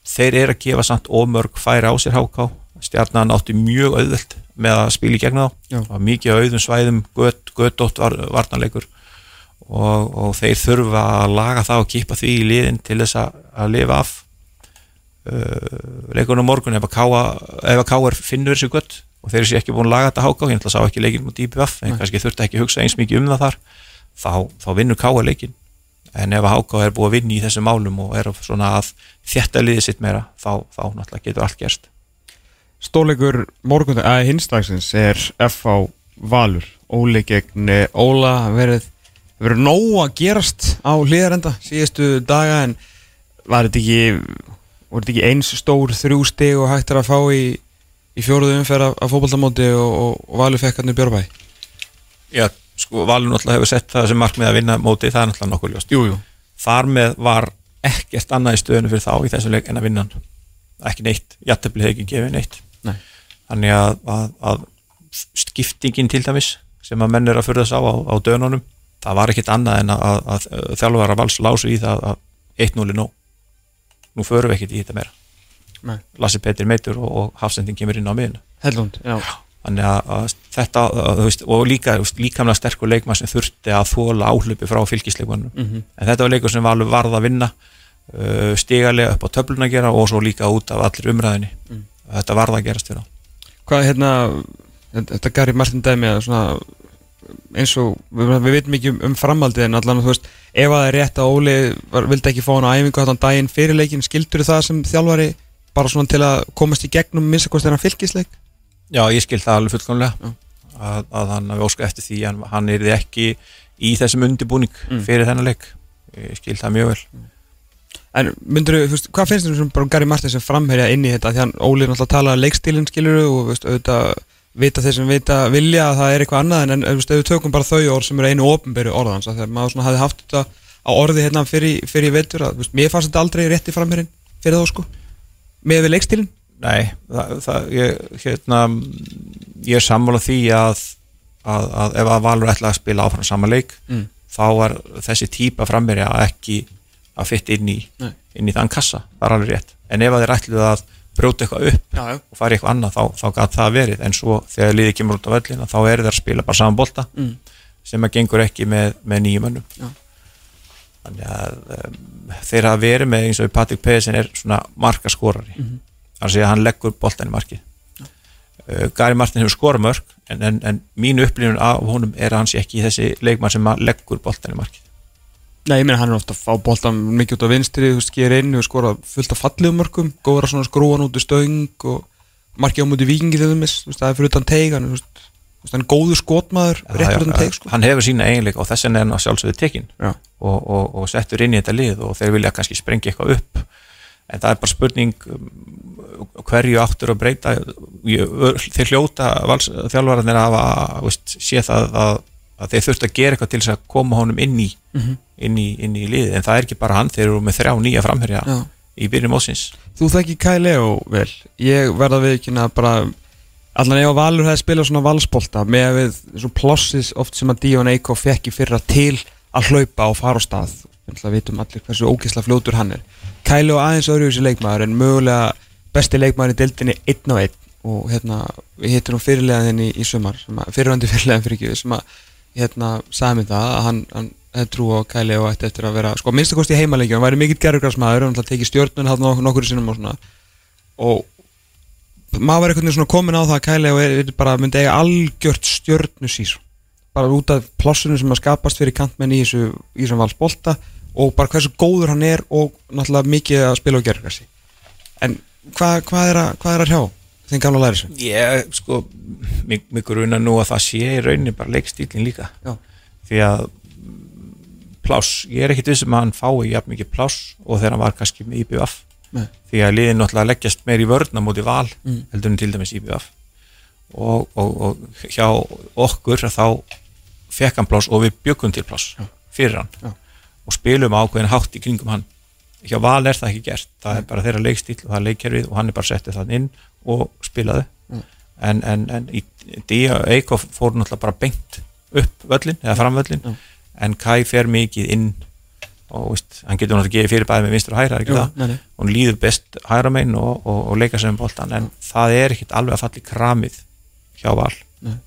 þeir eru að gefa samt ómörg færi á sér háká. Stjarnan átti mjög auðvelt með að spila í gegna þá mikið auðum svæðum gött, göttótt var, varnarleikur og, og þeir þurfa að laga það og kipa því í liðin til þess að, að lifa af uh, leikunum morgun ef að að káa finnur þessu gött og þeir sér ekki búin að laga þetta háká ég ætla að sá ekki leikin mot IPF en Nei. kannski þurfti ekki að hugsa eins mikið um það þar þá, þá vinnur káa leikin en ef að háká er búið að vinna í þessum málum og er svona að þjætta liðið sitt meira þá, þá náttúrulega getur allt gerst Stórleikur morgun, að hinstagsins er FH Valur. Óli gegn Óla verið, verið nóg að gerast á hlýðarenda síðustu daga en var þetta ekki, ekki eins stór þrjú stig og hægt er að fá í, í fjóruðu umferð af, af fótboltamóti og, og, og Valur fekk hann í Björbæ? Já, sko Valur náttúrulega hefur sett það sem markmið að vinna mótið, það er náttúrulega nokkuð ljóst Jú, jú. þar með var ekkert annað í stöðinu fyrir þá í þessum leik en að vinna hann ekki neitt, jætteflið hefði ekki gefið neitt Nei. þannig að, að, að skiptingin til dæmis sem að menn er að þess á, á á dönunum það var ekkert annað en að, að, að þjálfara vals lásu í það að 1-0 er nóg nú förum við ekkert í þetta meira Nei. Lassi Petri meitur og, og Hafsendin kemur inn á miðinu Hellund, já. þannig að, að þetta að, veist, og líka líkamlega sterkur leikmann sem þurfti að þóla áhlupi frá fylgisleikunum Mhm. en þetta var leikur sem Valur varð að vinna uh, stigalega upp á töflun að gera og svo líka út af allir umræðinni Mm. þetta varð að gerast fyrir á Hvað hérna, þetta Gary Martin dæmi að svona eins og, við, við veitum ekki um, um framhaldið en allan, þú veist, ef að það er rétt að Óli var, vildi ekki fá hann á æfingu hann daginn fyrir leikin, skildur það sem þjálfari bara svona til að komast í gegnum minnstakost þegar hann fylgisleik? Já, ég skil það alveg fullkomlega að, að hann hafi óskað eftir því en hann er ekki í þessum undibúning Mm. fyrir þennan leik. Ég skil það mjög vel. En myndur þú, veist, hvað finnst þú bara um Gary Martin sem framherja inn í þetta? Því hann Óli er náttúrulega að tala leikstílinn skilur og veist, auðvitað vita þeir sem vita vilja að það er eitthvað annað en, en ef við tökum bara þau orð sem eru einu ofinberi orðans að þegar maður svona hafi haft þetta á orði hérna fyrir, fyrir vetur að, veist, mér fannst þetta aldrei rétti framherjinn fyrir þá sko. Með við leikstílinn Nei, það, það, ég, hérna, ég er sammála því að, að, að ef að Valur ætla að spila áfram sama leik Mm. þá var þessi típa frammeirja ekki að fytta inn inn í þann kassa, það er alveg rétt. En ef að þeir ætluðu að brjóta eitthvað upp Já, já. og fara eitthvað annað þá, þá gæti það verið en svo þegar liðið kemur út á völlina þá er þeir að spila bara saman bolta Mm. sem að gengur ekki með, með nýjum önnum Já. þannig að um, þeir hafa verið með eins og Patrik Pedersen er svona markaskorari mm. -hmm. þannig að hann leggur boltan í markið uh, Gary Martin hefur skora mörg en, en, en mín upplifun af honum er að hann sé ekki þessi leikmann sem leggur boltan í markið Nei, ég meina hann er ofta að fá boltan mikið út á vinstri, þú veist, sker inn og skora fullt af fallegum mörgum, góður að svona skrúan út í stöng og markið á múti vikingi til þeimis, þú veist, það er fyrir utan teig hann, þú þú hann er góður skotmaður rétt fyrir utan teig, sko. Hann hefur sína eiginleik og þess vegna er hann að sjálfsögðu tekin Já. og, og, og settur inn í þetta lið og þeir vilja kannski sprengja eitthvað upp. En það er bara spurning um, hverju áttur að breyta. Þeir hljóta vals, þjálfararnir að sé það að, að þeir þurft að gera eitthvað til þess að koma honum inn í, Mhm. inn í, inn í liðið. En það er ekki bara hann, þeir eru með þrjá nýja framherja Já. í byrjum ósins Þú þekki Kai Leo vel. Ég verða við ekki að bara Allan ef að Valur hefði spilað svona valsbolta með að við svo plossis oft sem að Díon Eiko fekk í fyrra til að hlaupa og fara á stað. Við vitum allir hversu ógisla fljótur hann er. Kai Leo aðeins öðruvísi leikmaður en mögulega besti leikmaður í deildinni einn á einn. Og hérna, við hittum fyrirlegaðin í, í sumar, sem að- fyrirvændi fyrirlegaðin fyrir ekki sem að hérna, sagði mér það að hann, hann trú á Kæli og ætti eftir að vera sko minnstu kosti í heimaleikjum, hann væri mikill gerðugrarsmaður hann tekið stjórnun hann nok nokkur sinnum og svona. Og maður var veginn svona komin á það að Kæli og er, er bara myndi eiga algjört stjórnu sísón bara út af plássunum sem að skapast fyrir kantmenn í þessu, í þessum valsbolta og bara hversu góður hann er og náttúrulega mikið að spila og gerðugrassi en hvað hva er, að- hvað er að hrjá þeim gamla læri sem? Ég, sko, mig, gruna nú að það sé í rauninni bara leikstílinn líka Já. því að pláss, ég er ekkit vissum að hann fái jafn mikið pláss og þegar hann var kannski með Nei. því að liðin náttúrulega leggjast meir í vörna móti val Mm. heldur en til dæmis IBF og, og, og hjá okkur þá fekk hann pláss og við byggum til pláss fyrir hann Já. og spilum ákveðin hátt í kringum hann hjá val er það ekki gert það er bara þeirra leikstíl og það er leikkerfið og hann er bara settið þann inn og spilaði en, en, en í Díja Eikof fór náttúrulega bara beint upp völlin, eða fram völlin Já. en Kai fer mikið inn og veist, hann getur náttúrulega gefið fyrir bæði með vinstur og hæra, ekki Jú, það nei, nei. hún líður best hæra megin og, og, og leika sem boltan en það er ekkit alveg að falli kramið hjá val Nei.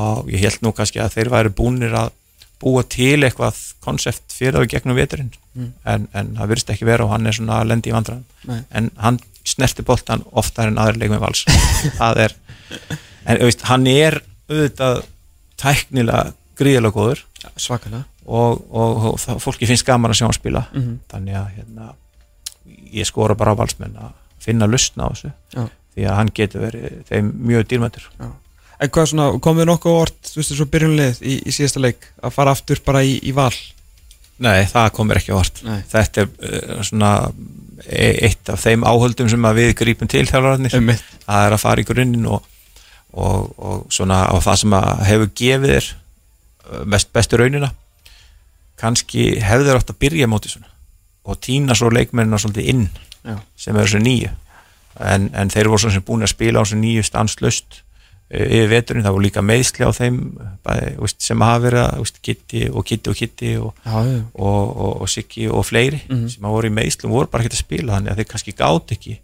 og ég held nú kannski að þeir væri búnir að búa til eitthvað konsept fyrir það gegnum veturinn. Mm. en, en það virðist ekki vera og hann er svona að lendi í vandræðum. Nei. en hann snerti boltan oftar en aðri leikum í vals [laughs] er en veist, hann er auðvitað tæknilega gríðilega góður. Svakalega. Og, og, og það, fólki finnst gaman að sjá hann spila. Mhm. þannig að hérna, ég skora bara á valsmenn að finna lustna á þessu. Já. því að hann getur verið þeim mjög dýrmættur En hvað svona, komið nokkuð á orð, þú veist, svo byrjunlið í, í síðasta leik að fara aftur bara í, í val Nei, það komir ekki vart Nei. þetta er uh, svona e- eitt af þeim áhöldum sem við grípum til þjálfararnir Einmitt. það er að fara í grunninn og, og, og svona á það sem hefur gefið þér uh, mest bestu raunina kannski hefur þér átt að byrja móti svona og týna svo leikmennina svolítið inn Já. sem er þessu nýju en, en þeir voru svona sem búin að spila á þessu nýju stanslust yfir veturinn, það voru líka meðsli á þeim bæði, veist, sem hafa verið að, Kitty og Kitty og Kitty og og, og, og Siggi og fleiri Mhm. sem að voru í meðslum voru bara ekki að spila þannig að þeir kannski gátt ekki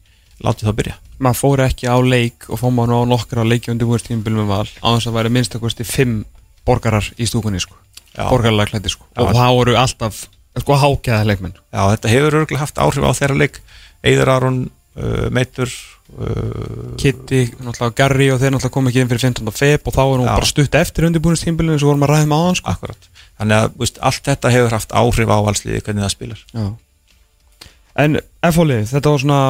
látið þá byrja. Maður fór ekki á leik og fór maður á nokkra leiki undir með val á þess að væri minnst að kosti fimm borgarar í stúkunni sko, borgarlega klætti sko. Já. og það voru alltaf, sko, hákjæða leikmenn. Já, þetta hefur örgulega haft áhrif á þeirra leik. Eiður Aron, uh, Meitur uh, Kitty, náttúrulega Garri og þeir náttúrulega kom ekki inn fyrir 15. feb og þá nú Já. bara stutt eftir undir búist tímabilinu eins og vorum að ræða með áðan sko Akkurat, þannig að veist, allt þetta hefur haft áhrif á valsliði hvernig það spilar Já. En F-hólið, þetta var svona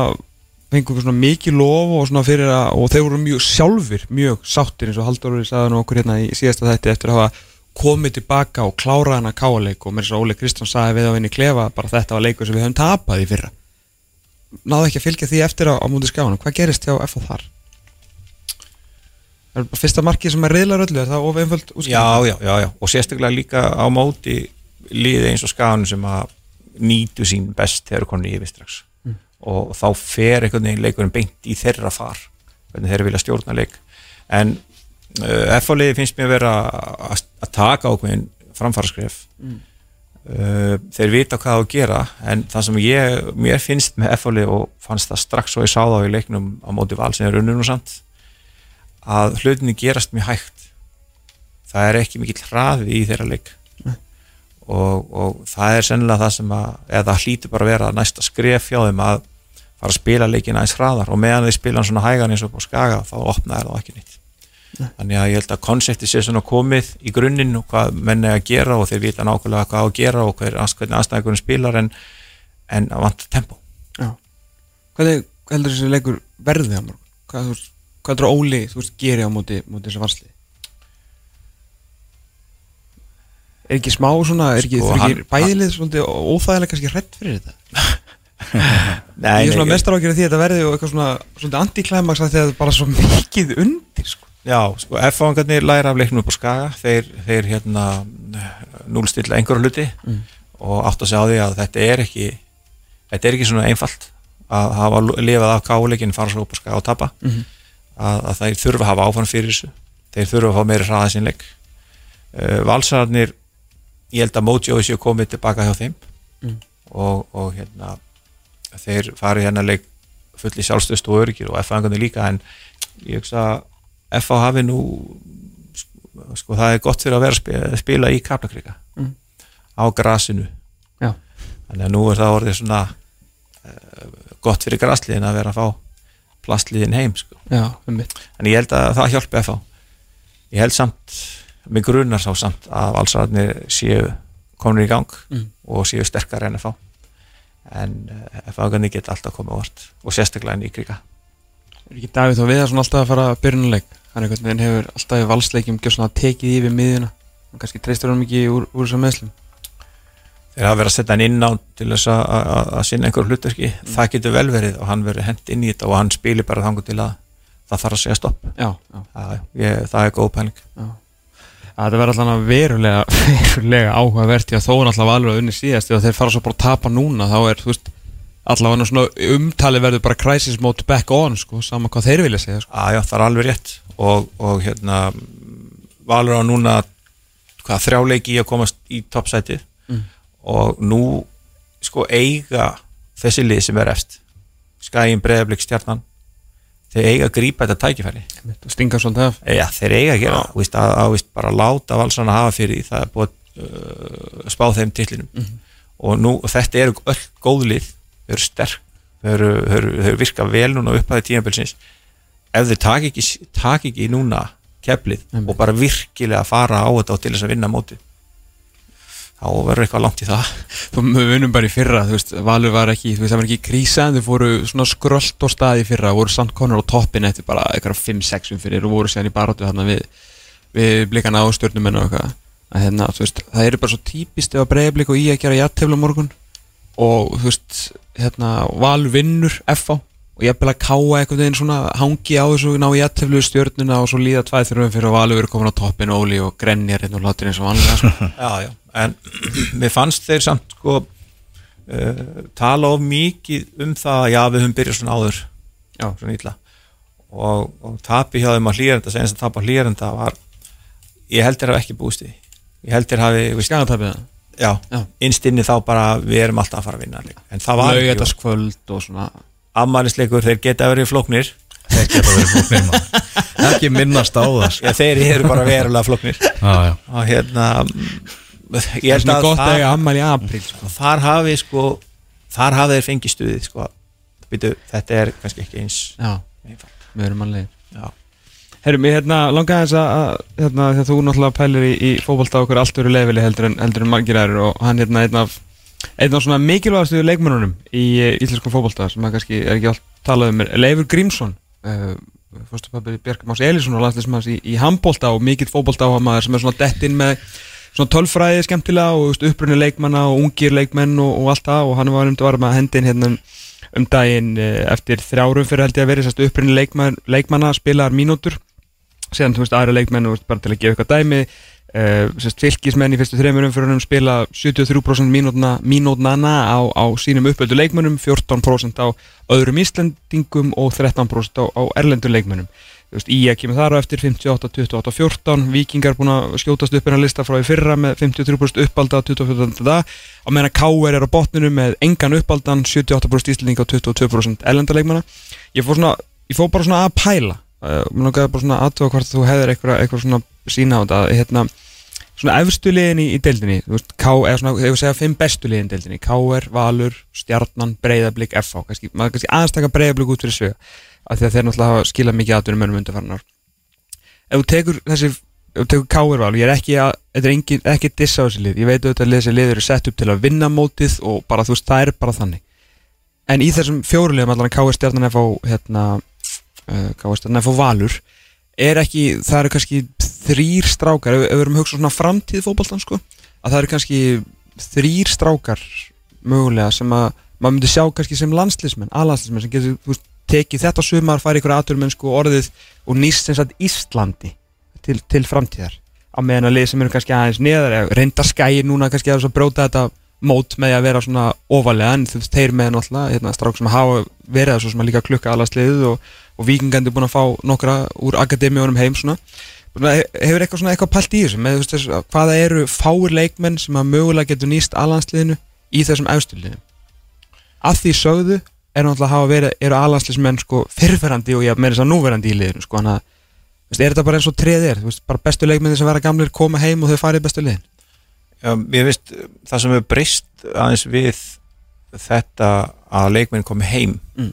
fengum við svona mikið lof og svona fyrir að og þeir voru mjög sjálfur, mjög sáttir eins og Halldóri sagði nú okkur hérna í síðasta þætti eftir að hafa komið tilbaka og klára hana káleik og mér svo Óli Kristján sagði við á henni klefa bara þetta var leikur sem við höfum tapað í fyrra náðu ekki að fylgja því eftir á, á múti skána hvað gerist hjá F þar? Er bara fyrsta markið sem er reyðlar öllu, er það of einföld útskýring? já, já, já, já, og sérstaklega líka á móti liði eins og skaganum sem að nýtu sín best þegar konur yfir strax og þá fer einhvern veginn leikurinn beint í þeirra far hvernig þeir vilja stjórna leik en uh, F-liði finnst mér vera að, að taka ákveðin framfaraskref Mm. Uh, þeir vita hvað að gera en það sem ég, mér finnst með F-liði og fannst það strax og ég sá það í leiknum á móti val sem er unnum og samt að hlutinni gerast mjög hægt. Það er ekki mikill hraði í þeirra leik. Og, og það er sennilega það sem að eða hlýtur bara að vera næsta skref hjá þeim að fara að spila leikin aðeins hraðar og meðan þeir spila svona hægan eins og på skaga þá opnaði það ekki nýtt þannig að ég held að konsepti sé svona komið í grunninn og hvað menn er að gera og þeir vita nákvæmlega hvað á að gera og hver, aðstæðingurinn spilar en, en að vanta tempo Já. Hvernig heldur þessi leikur verði á morgun? Hvað, hvað heldur Óli, þú veist, geri á móti, móti þessi varsli? Er ekki smá svona, er ekki, Sko, ekki bæðilið svolítið óþægilega kannski hrætt fyrir þetta? Nei, [laughs] ég er svona mestar ákjörði því að þetta verði og eitthvað svona, svona antiklæmaks að þetta er bara svo mikið undir, sko. Já, sko, F-fangarnir læra af leiknum upp á skaga þeir, þeir hérna núlstilla einhverju hluti Mm. og átt að segja á því að þetta er ekki þetta er ekki svona einfalt að hafa lifað af káleikin, fara svo upp á skaga og tapa Mhm. að, að þeir þurfa að hafa áfann fyrir þessu þeir þurfa að fá meiri hraða sín leik uh, valsararnir ég held að Mojo séu komið tilbaka hjá þeim Mm. og, og hérna þeir farið hérna leik fulli sjálfstöðst og öryggir og F-fangarnir líka en ég hugsa að FH hafi nú sko, það er gott fyrir að vera að spila, spila í Kaplakrika Mm. á grasinu Já. þannig að nú er það orðið svona uh, gott fyrir grasliðin að vera að fá plastliðin heim sko. Já, um en ég held að það hjálpi fá ég held samt, mig grunar sá samt að valsararnir séu komin í gang Mm. og séu sterkar en fá en FH geta alltaf komið á vart og sérstaklega nýkrika Er ekki Davíð þá við að svona alltaf að fara að byrjunuleik Hann einhvern veginn hefur alltaf í valsleikjum gjör svona tekið yfir miðjuna. Og kannski treystur hann mikið úr, úr þessum meðslum þeir hafa verið að setja hann inn á til þess að- að að sinna einhver hlutverki. Það getur vel verið og hann verið hent inn í þetta og hann spilir bara þangur til að það þarf að segja stopp. Já, já, það, ég, það er góð pæling. Það verður alltaf að verulega, [laughs] verulega áhugavert því að þó er alltaf alveg að unni síðast og þeir fara svo bara að tapa núna þá er, þú veist, allavega svona umtali verður bara crisis mode back on sko, sama hvað þeir vilja segja sko. að já, það er alveg rétt. Og, og hérna valur á núna hvað, þrjáleiki í að komast í toppsætið Mm. og nú sko eiga þessi lið sem er efst skæin, breðablik, stjarnan þeir eiga að grípa þetta tækifæri. Stinga svolítið af. Já, þeir eiga að gera það, víst, að, að víst, bara láta valsana hafa fyrir því, það er búið að uh, spá þeim titlinum. Og, nú, og þetta eru öll góð lið þau eru sterk, þau eru, eru, eru virka vel núna upp að því tímabilsins ef þau taki ekki, taki ekki núna keflið Einmitt. og bara virkilega fara á þetta og til þess að vinna móti þá verður eitthvað langt í það Þú vinnum bara í fyrra, þú veist, Valur var ekki, þú veist, það var ekki krísa en þau fóru svona skrölt og stað í fyrra, voru samt konur á toppin eftir bara eitthvað 5-6 um fyrir og voru síðan í baróttu þarna við, við blikana á stjórnum og eitthvað. Að hérna, það eru bara svo típist ef að breyðablik og í að gera jættefla morgun og þú veist, hérna, Valur vinnur FA og ég vil að káa eitthvað veginn svona hangi á þessu ná í jætteflu stjórnuna og svo líða tvæð þurfum fyrir að Valur verið komin á toppin Óli og grenjar hérna og látur eins og vanlega sko. [laughs] já, já. en [clears throat] mér fannst þeir samt sko uh, tala of mikið um það já við höfum byrjað svona áður Já. svona illa og, og tapi hjá þeim á hlýrenda sem að tapa á hlýrenda var ég held þeir hafa ekki búist í ég held þeir hafi veist, Skagatapið það já, Já. innst inni þá bara við erum alltaf að fara að vinna leik. en það var ekki Laugardagskvöld og svona afmælisleikur, þeir geta verið flóknir Þeir geta verið flóknir maður Ekki minnast á það sko. já, þeir eru bara verulega flóknir Já, já og hérna ég held að í apríl sko. þar hafi sko þar hafi þeir fengið stuðið sko Býtu, þetta er kannski ekki eins við erum Já. Herru, mér hérna langaði þess að að, hérna, þegar þú náttúrulega pælir í, í fótbolta okkur allt verið leifili heldur en, heldur en margir aðrir og hann hérna einn af einn af svona mikilvægastu leikmennunum í uh, íslenskum fótbolta sem að kannski er ekki allt talað um er Leifur Grímsson. Uh, fórstupapir Björk Más Elísson og landslismans í, í handbolta og mikill fótbolta á maður sem er svona dett inn með svona tölfræði skemmtilega og upprunni leikmanna og ungir leikmenn og, og allt það og hann var um að var með hendin hérna um- um daginn eh, eftir þrjárum fyrir held ég að vera sérst upprunni leikmann, leikmanna spilaðar mínútur síðan þú veist aðra leikmenn veist, bara til að gefa eitthvað dæmi uh, sérst fylgismenn í fyrstu þreymur umfyrunum spila 73% mínútna, mínútnana á, á sínum uppöldu leikmennum 14% á öðrum Íslandingum og 13% á, á erlendur leikmennum veist, Ía kemur þar á eftir 58, 28, 14 Víkingar búin að skjótast upp en að lista frá í fyrra með 53% uppalda 24. dag á meðan að K.R. er á botninu með engan uppaldan 78% Íslandinga og 22% erlendarleikmanna ég fór svona, ég fór bara svona að pæla mér langaði bara svona aðtöða hvort þú hefðir eitthvað, eitthvað svona sína á þetta hérna, svona efstu liðin í, í deildinni þú veist, K, eða svona, þegar við segja fimm bestu liðin í deildinni KR, Valur, Stjarnan, Breiðablík FH, kannski, maður kannski aðeins taka Breiðablík út fyrir svega, af því að þeir náttúrulega hafa skilað mikið aðtunum mönnum undarfarnar ef þú tekur þessi ef þú tekur KR Valur, ég er ekki að þetta er engin, ekki að dissa á þessi lið, ég veit auðvitað að þessi lið eru sett upp til að vinna mótið og bara þú veist, það er bara þannig. En í þessum fjórulegum allan KR Stjarnan FH hérna, uh, KR Stjarnan FH Valur. Er ekki, það eru kannski þrýr strákar, ef, við erum að hugsa svona framtíð fótboltan sko, að það eru kannski þrýr strákar mögulega sem að maður myndi sjá kannski sem landslismenn, aðlandslismenn sem getur þú veist, tekið þetta sumar, farið ykkur aðturmennsku orðið og nýst sem sagt Íslandi til, til framtíðar. Á meðan að lið sem eru kannski aðeins neðar eða reyndar skæir núna kannski að bróta þetta mót með að vera svona ofalega en þú veist, þeir með náttúrulega hérna, strák sem hafa verið að svo sem að líka klukka aðlandsliðið og, og vikingandi búin að fá nokkra úr akademíunum heim svona. Svona, he- hefur eitthvað svona eitthvað pælt í þessu? Með þú veist hvaða eru fáir leikmenn sem að mögulega getur nýst alhansliðinu í þessum efstuliðinu að því sögðu er náttúrulega hafa verið eru alhansliðsmenn sko fyrrverandi og ég meira þess að núverandi í liðinu sko hann að veist, er þetta bara eins og treð er? Veist, bara bestu leikmenni sem vera gamlir koma heim og þau farið bestu liðin? Já, ég veist, það sem hefur breyst aðeins við þetta að leikmenn komi heim Mm.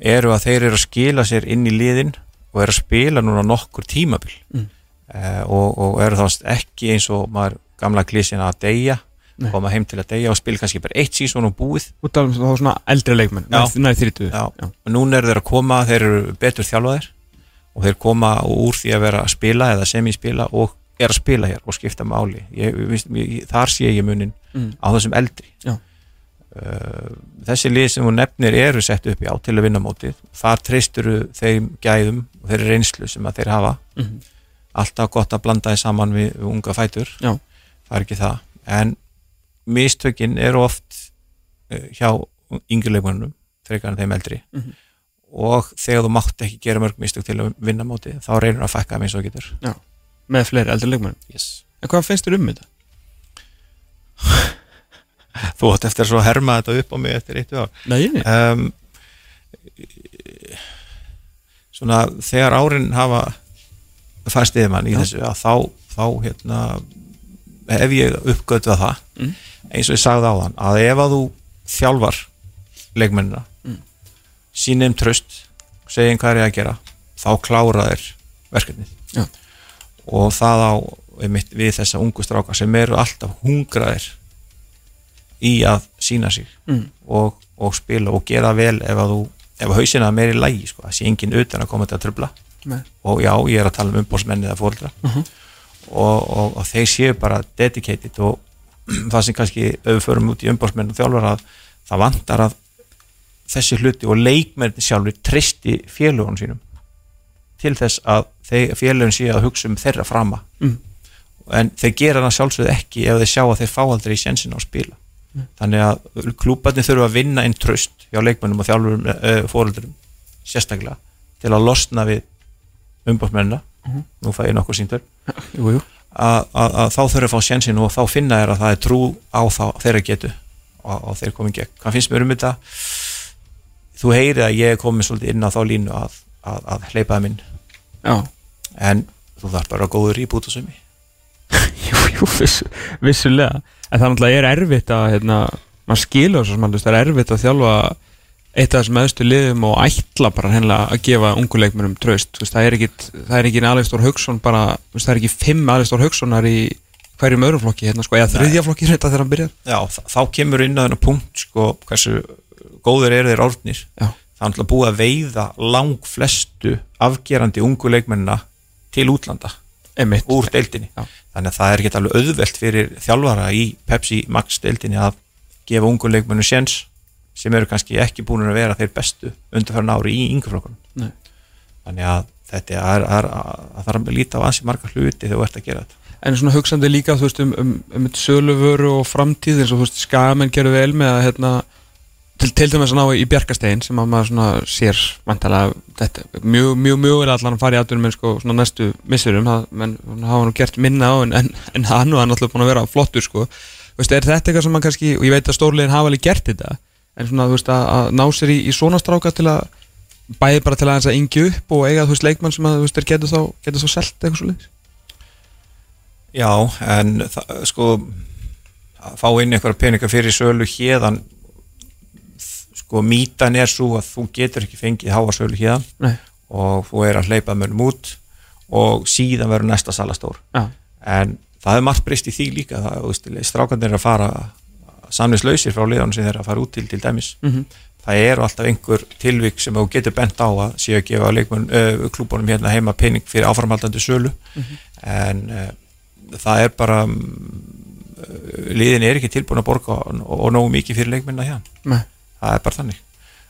Eru að þeir eru að skila sér inn í liðin og eru að spila núna nokkur tímabil Mm. eh, og, og eru þá ekki eins og maður gamla klísin að deyja Nei. koma heim til að deyja og spila kannski bara eitt sísón og búið af þá svona eldri leikmenn Já. nær- nær þrítuðu Já. og núna eru þeir að koma, þeir eru betur þjálfaðir og þeir koma úr því að vera að spila eða semispila og er að spila hér og skipta máli ég, ég, ég, þar sé ég munin Mm. á þessum eldri Já. Þessi lið sem hún nefnir eru sett upp í á til að vinna mótið þar treysturu þeim gæðum og þeirri reynslu sem að þeir hafa Mhm. alltaf gott að blanda þið saman við, við unga fætur Já. það er ekki það en mistökin eru oft uh, hjá yngjuleikunum frekar en þeim eldri Mhm. og þegar þú mátt ekki gera mörg mistök til að vinna mótið þá reynir að fækka eins og þú getur með fleiri eldri leikmenn yes. en hvað finnst þér um þetta? [sighs] þú átt eftir að herma þetta upp á mig eftir eitt ár Nei, nei. um, svona þegar árin hafa fæst yfir mann í Já. þessu að þá, þá hérna, hef ég uppgötuð það Mm. eins og ég sagði á þann að ef að þú þjálfar leikmennina Mm. sínum tröst segjum hvað er ég að gera þá klára þér verkefnið Já. og það á við þessa ungu stráka sem eru alltaf hungraðir í að sína sig Mm. og, og spila og gera vel ef að þú ef hausina er meiri lægi sko, það sé enginn utan að koma til að Nei. og já, ég er að tala um umbóðsmenni eða fóldra Mhm. og, og, og þeir séu bara dedicated og [clears throat] það sem kannski förum út í umbóðsmenn og þjálfar að það vantar að þessi hluti og leikmenni sjálfur tristi félagun sínum til þess að félagun séu að hugsa um þeirra frama Mm. en þeir gera það sjálfsögðu ekki ef þeir sjá að þeir fá aldrei í sjensin á að spila þannig að klúbarnir þurfa að vinna einn tröst hjá leikmennum og þjálfurum uh, fóröldurum sérstaklega til að losna við umbóðsmennina Mhm. nú fæ ég nokkuð síndur að, þá þurfa að fá sjensin og þá finna þeir að það er trú á þá, þeirra getu og, og þeir komið gegn. Hvað finnst mér um þetta? Þú heyrið að ég er komið svolítið inn á þá línu að, að, að hleypaða minn Já. en þú þarf bara góður í bútasumi [laughs] Jú, jú, viss, vissulega En það náttúrulega er erfitt að hérna, maður skilur svo sem hann, það er erfitt að þjálfa eitt af þessum meðstu liðum og ætla bara hennilega að gefa unguleikmennum tröst, það er ekki er ekki Alekstór Hauksson bara, það er ekki fimm Alekstór Haukssonar í hverjum öðrum flokki, hérna, sko, eða þriðja flokki þetta þegar hann byrjar Já, þá kemur inn á þennan punkt sko, hversu góður eru þeir orðnir Já. það er náttúrulega búið að veiða lang flestu afgerandi ungu leikmennina til útlanda Einmitt. úr deildinni Já. Þannig að það er ekki alveg auðvelt fyrir þjálfara í Pepsi Max deildinni að gefa ungu leikmennu séns sem eru kannski ekki búin að vera þeir bestu undarfæran ári í yngurflokkunum þannig að þetta er, að það er að líta á ansi marga hluti þegar þú ert að gera þetta. En svona hugsandi líka, þú veist, um, um, um söluvöru og framtíð eins og, skamenn gerðu vel með að, hérna, til, til dæmis að ná í Bjarkastein sem að maður svona sér vantalega, þetta, mjög, mjög, mjög er allan að fara í aðdurum menn sko svona næstu missurum, það, hann hafa nú gert minna á en, en, en hann hann alltaf búin að vera flottur sko, veist, er þetta eitthvað sem maður kannski, og ég veit að stórlegin hafa alveg gert þetta, en svona, veist, að, að ná sér í, í svona stráka til að bæði bara til að aðeins að yngju upp og eiga, þú veist, leikmann sem að, þú veist, er getur þá, getur þá selt eitthvað svo Já, en það, sko fá inn einhverja peninga fyrir sölu hérðan sko mítan er svo að þú getur ekki fengið háa sölu hérðan Nei. og þú er að hleypa mönnum út og síðan verður næsta salastór Já. en það er margt breyst í því líka það, strákandir er að fara samnislausir frá liðanum sem þeir að fara út til til dæmis Mhm. það eru alltaf einhver tilvík sem þú getur bent á að séu að gefa leikmenn, uh, klúbunum hérna heima pening fyrir áframhaldandi sölu en uh, það er bara um, liðin er ekki tilbúin að borga og, og nógu mikið fyrir leikmenna hérna Nei. Það er bara þannig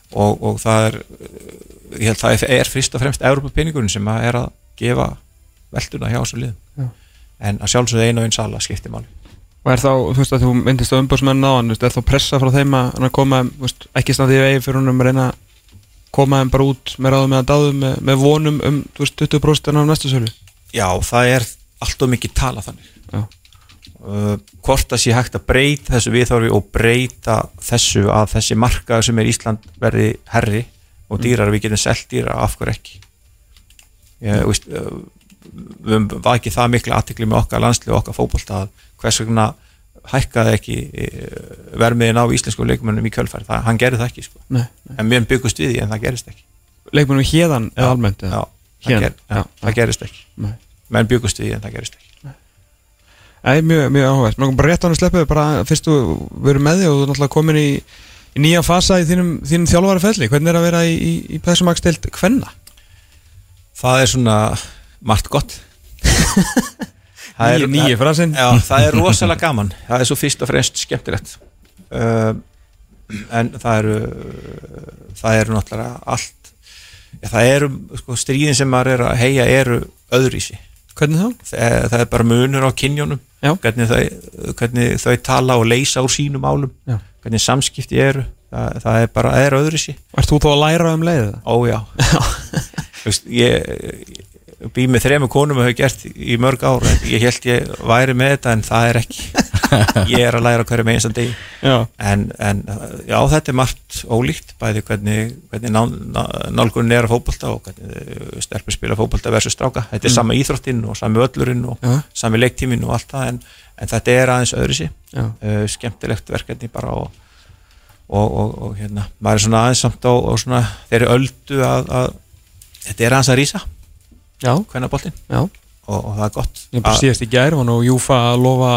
og, og það er ég held það er fyrst og fremst Európa peningurinn sem að er að gefa velduna hjá þessu Já. en að sjálfsögðu einu og einn sala skiptir máli Og er þá, þú veist að þú myndist á umbásmenn á hann, er þá pressa frá þeim að að koma, veist, ekki standi í vegi fyrir honum að reyna að koma þeim bara út með ráðum eða dáðum með, með vonum um, veist, 20% á næstu sölu? Já, það er allt og mikið tala þannig Já. Uh, hvort það sé hægt að breyta þessu viðþorfi og breyta þessu að þessi markaður sem er Ísland verði herri og dýrar við getum selt dýra af hverju ekki? Ég, veist, uh, við höfum vakið það miklu aðtikli með okkar landslið og okkar fótbolta að hvers vegna hækkaði ekki vermiðin á íslensku leikmönnum í kjölfæri, það, hann gerði það ekki sko. Nei, nei. en mjög byggust við því en það gerist ekki. Leikmennum eða almennt já, það, ger, já, já, það gerist ekki. Nei. menn byggust við því en það gerist ekki Æ, mjög, mjög áhugað Mér bara rétt á hann að sleppu bara fyrst þú verður með þig og þú er náttúrulega komin í, í nýja fasa í þínum, þínum þjálfari felli hvernig er að vera í, í, í þessum akstild kvenna? það er svona margt gott. [laughs] Það Nýji, nýji frasinn. Já, það er rosalega gaman. Það er svo fyrst og fremst skemmtilegt. Uh, en það eru það eru náttúrulega allt ja, það eru sko, stríðin sem maður er að heia eru öðrísi Hvernig þá? það, það er bara munur á kynjónum Já. hvernig þau, hvernig þau tala og leysa úr sínum álum Já. hvernig samskipti eru það, það er bara, það er öðrísi Ert þú þá að læra um leiðið? ójá [laughs] Veist, ég, ég bý með þremu konum og hef gert í mörg ár ég held ég væri með þetta en það er ekki [laughs] [laughs] ég er að læra hverju með einstan degi. Já, en, en já þetta er margt ólíkt bæði hvernig, hvernig ná, ná, nálgunin er að fótbolta og hvernig stelpur spila fótbolta versus stráka. Þetta er sama íþróttinn og sami öllurinn og Já. sami leiktíminn og allt það en, en þetta er aðeins öðru sí uh, skemmtilegt verkefni bara og, og, og, og hérna maður er svona aðeins samt á og svona þeirri öldu að, að þetta er aðeins að rísa. Já, hvernig boltinn já. og, og það er gott Ég bara að, síðast í gær var nú Júfa að lofa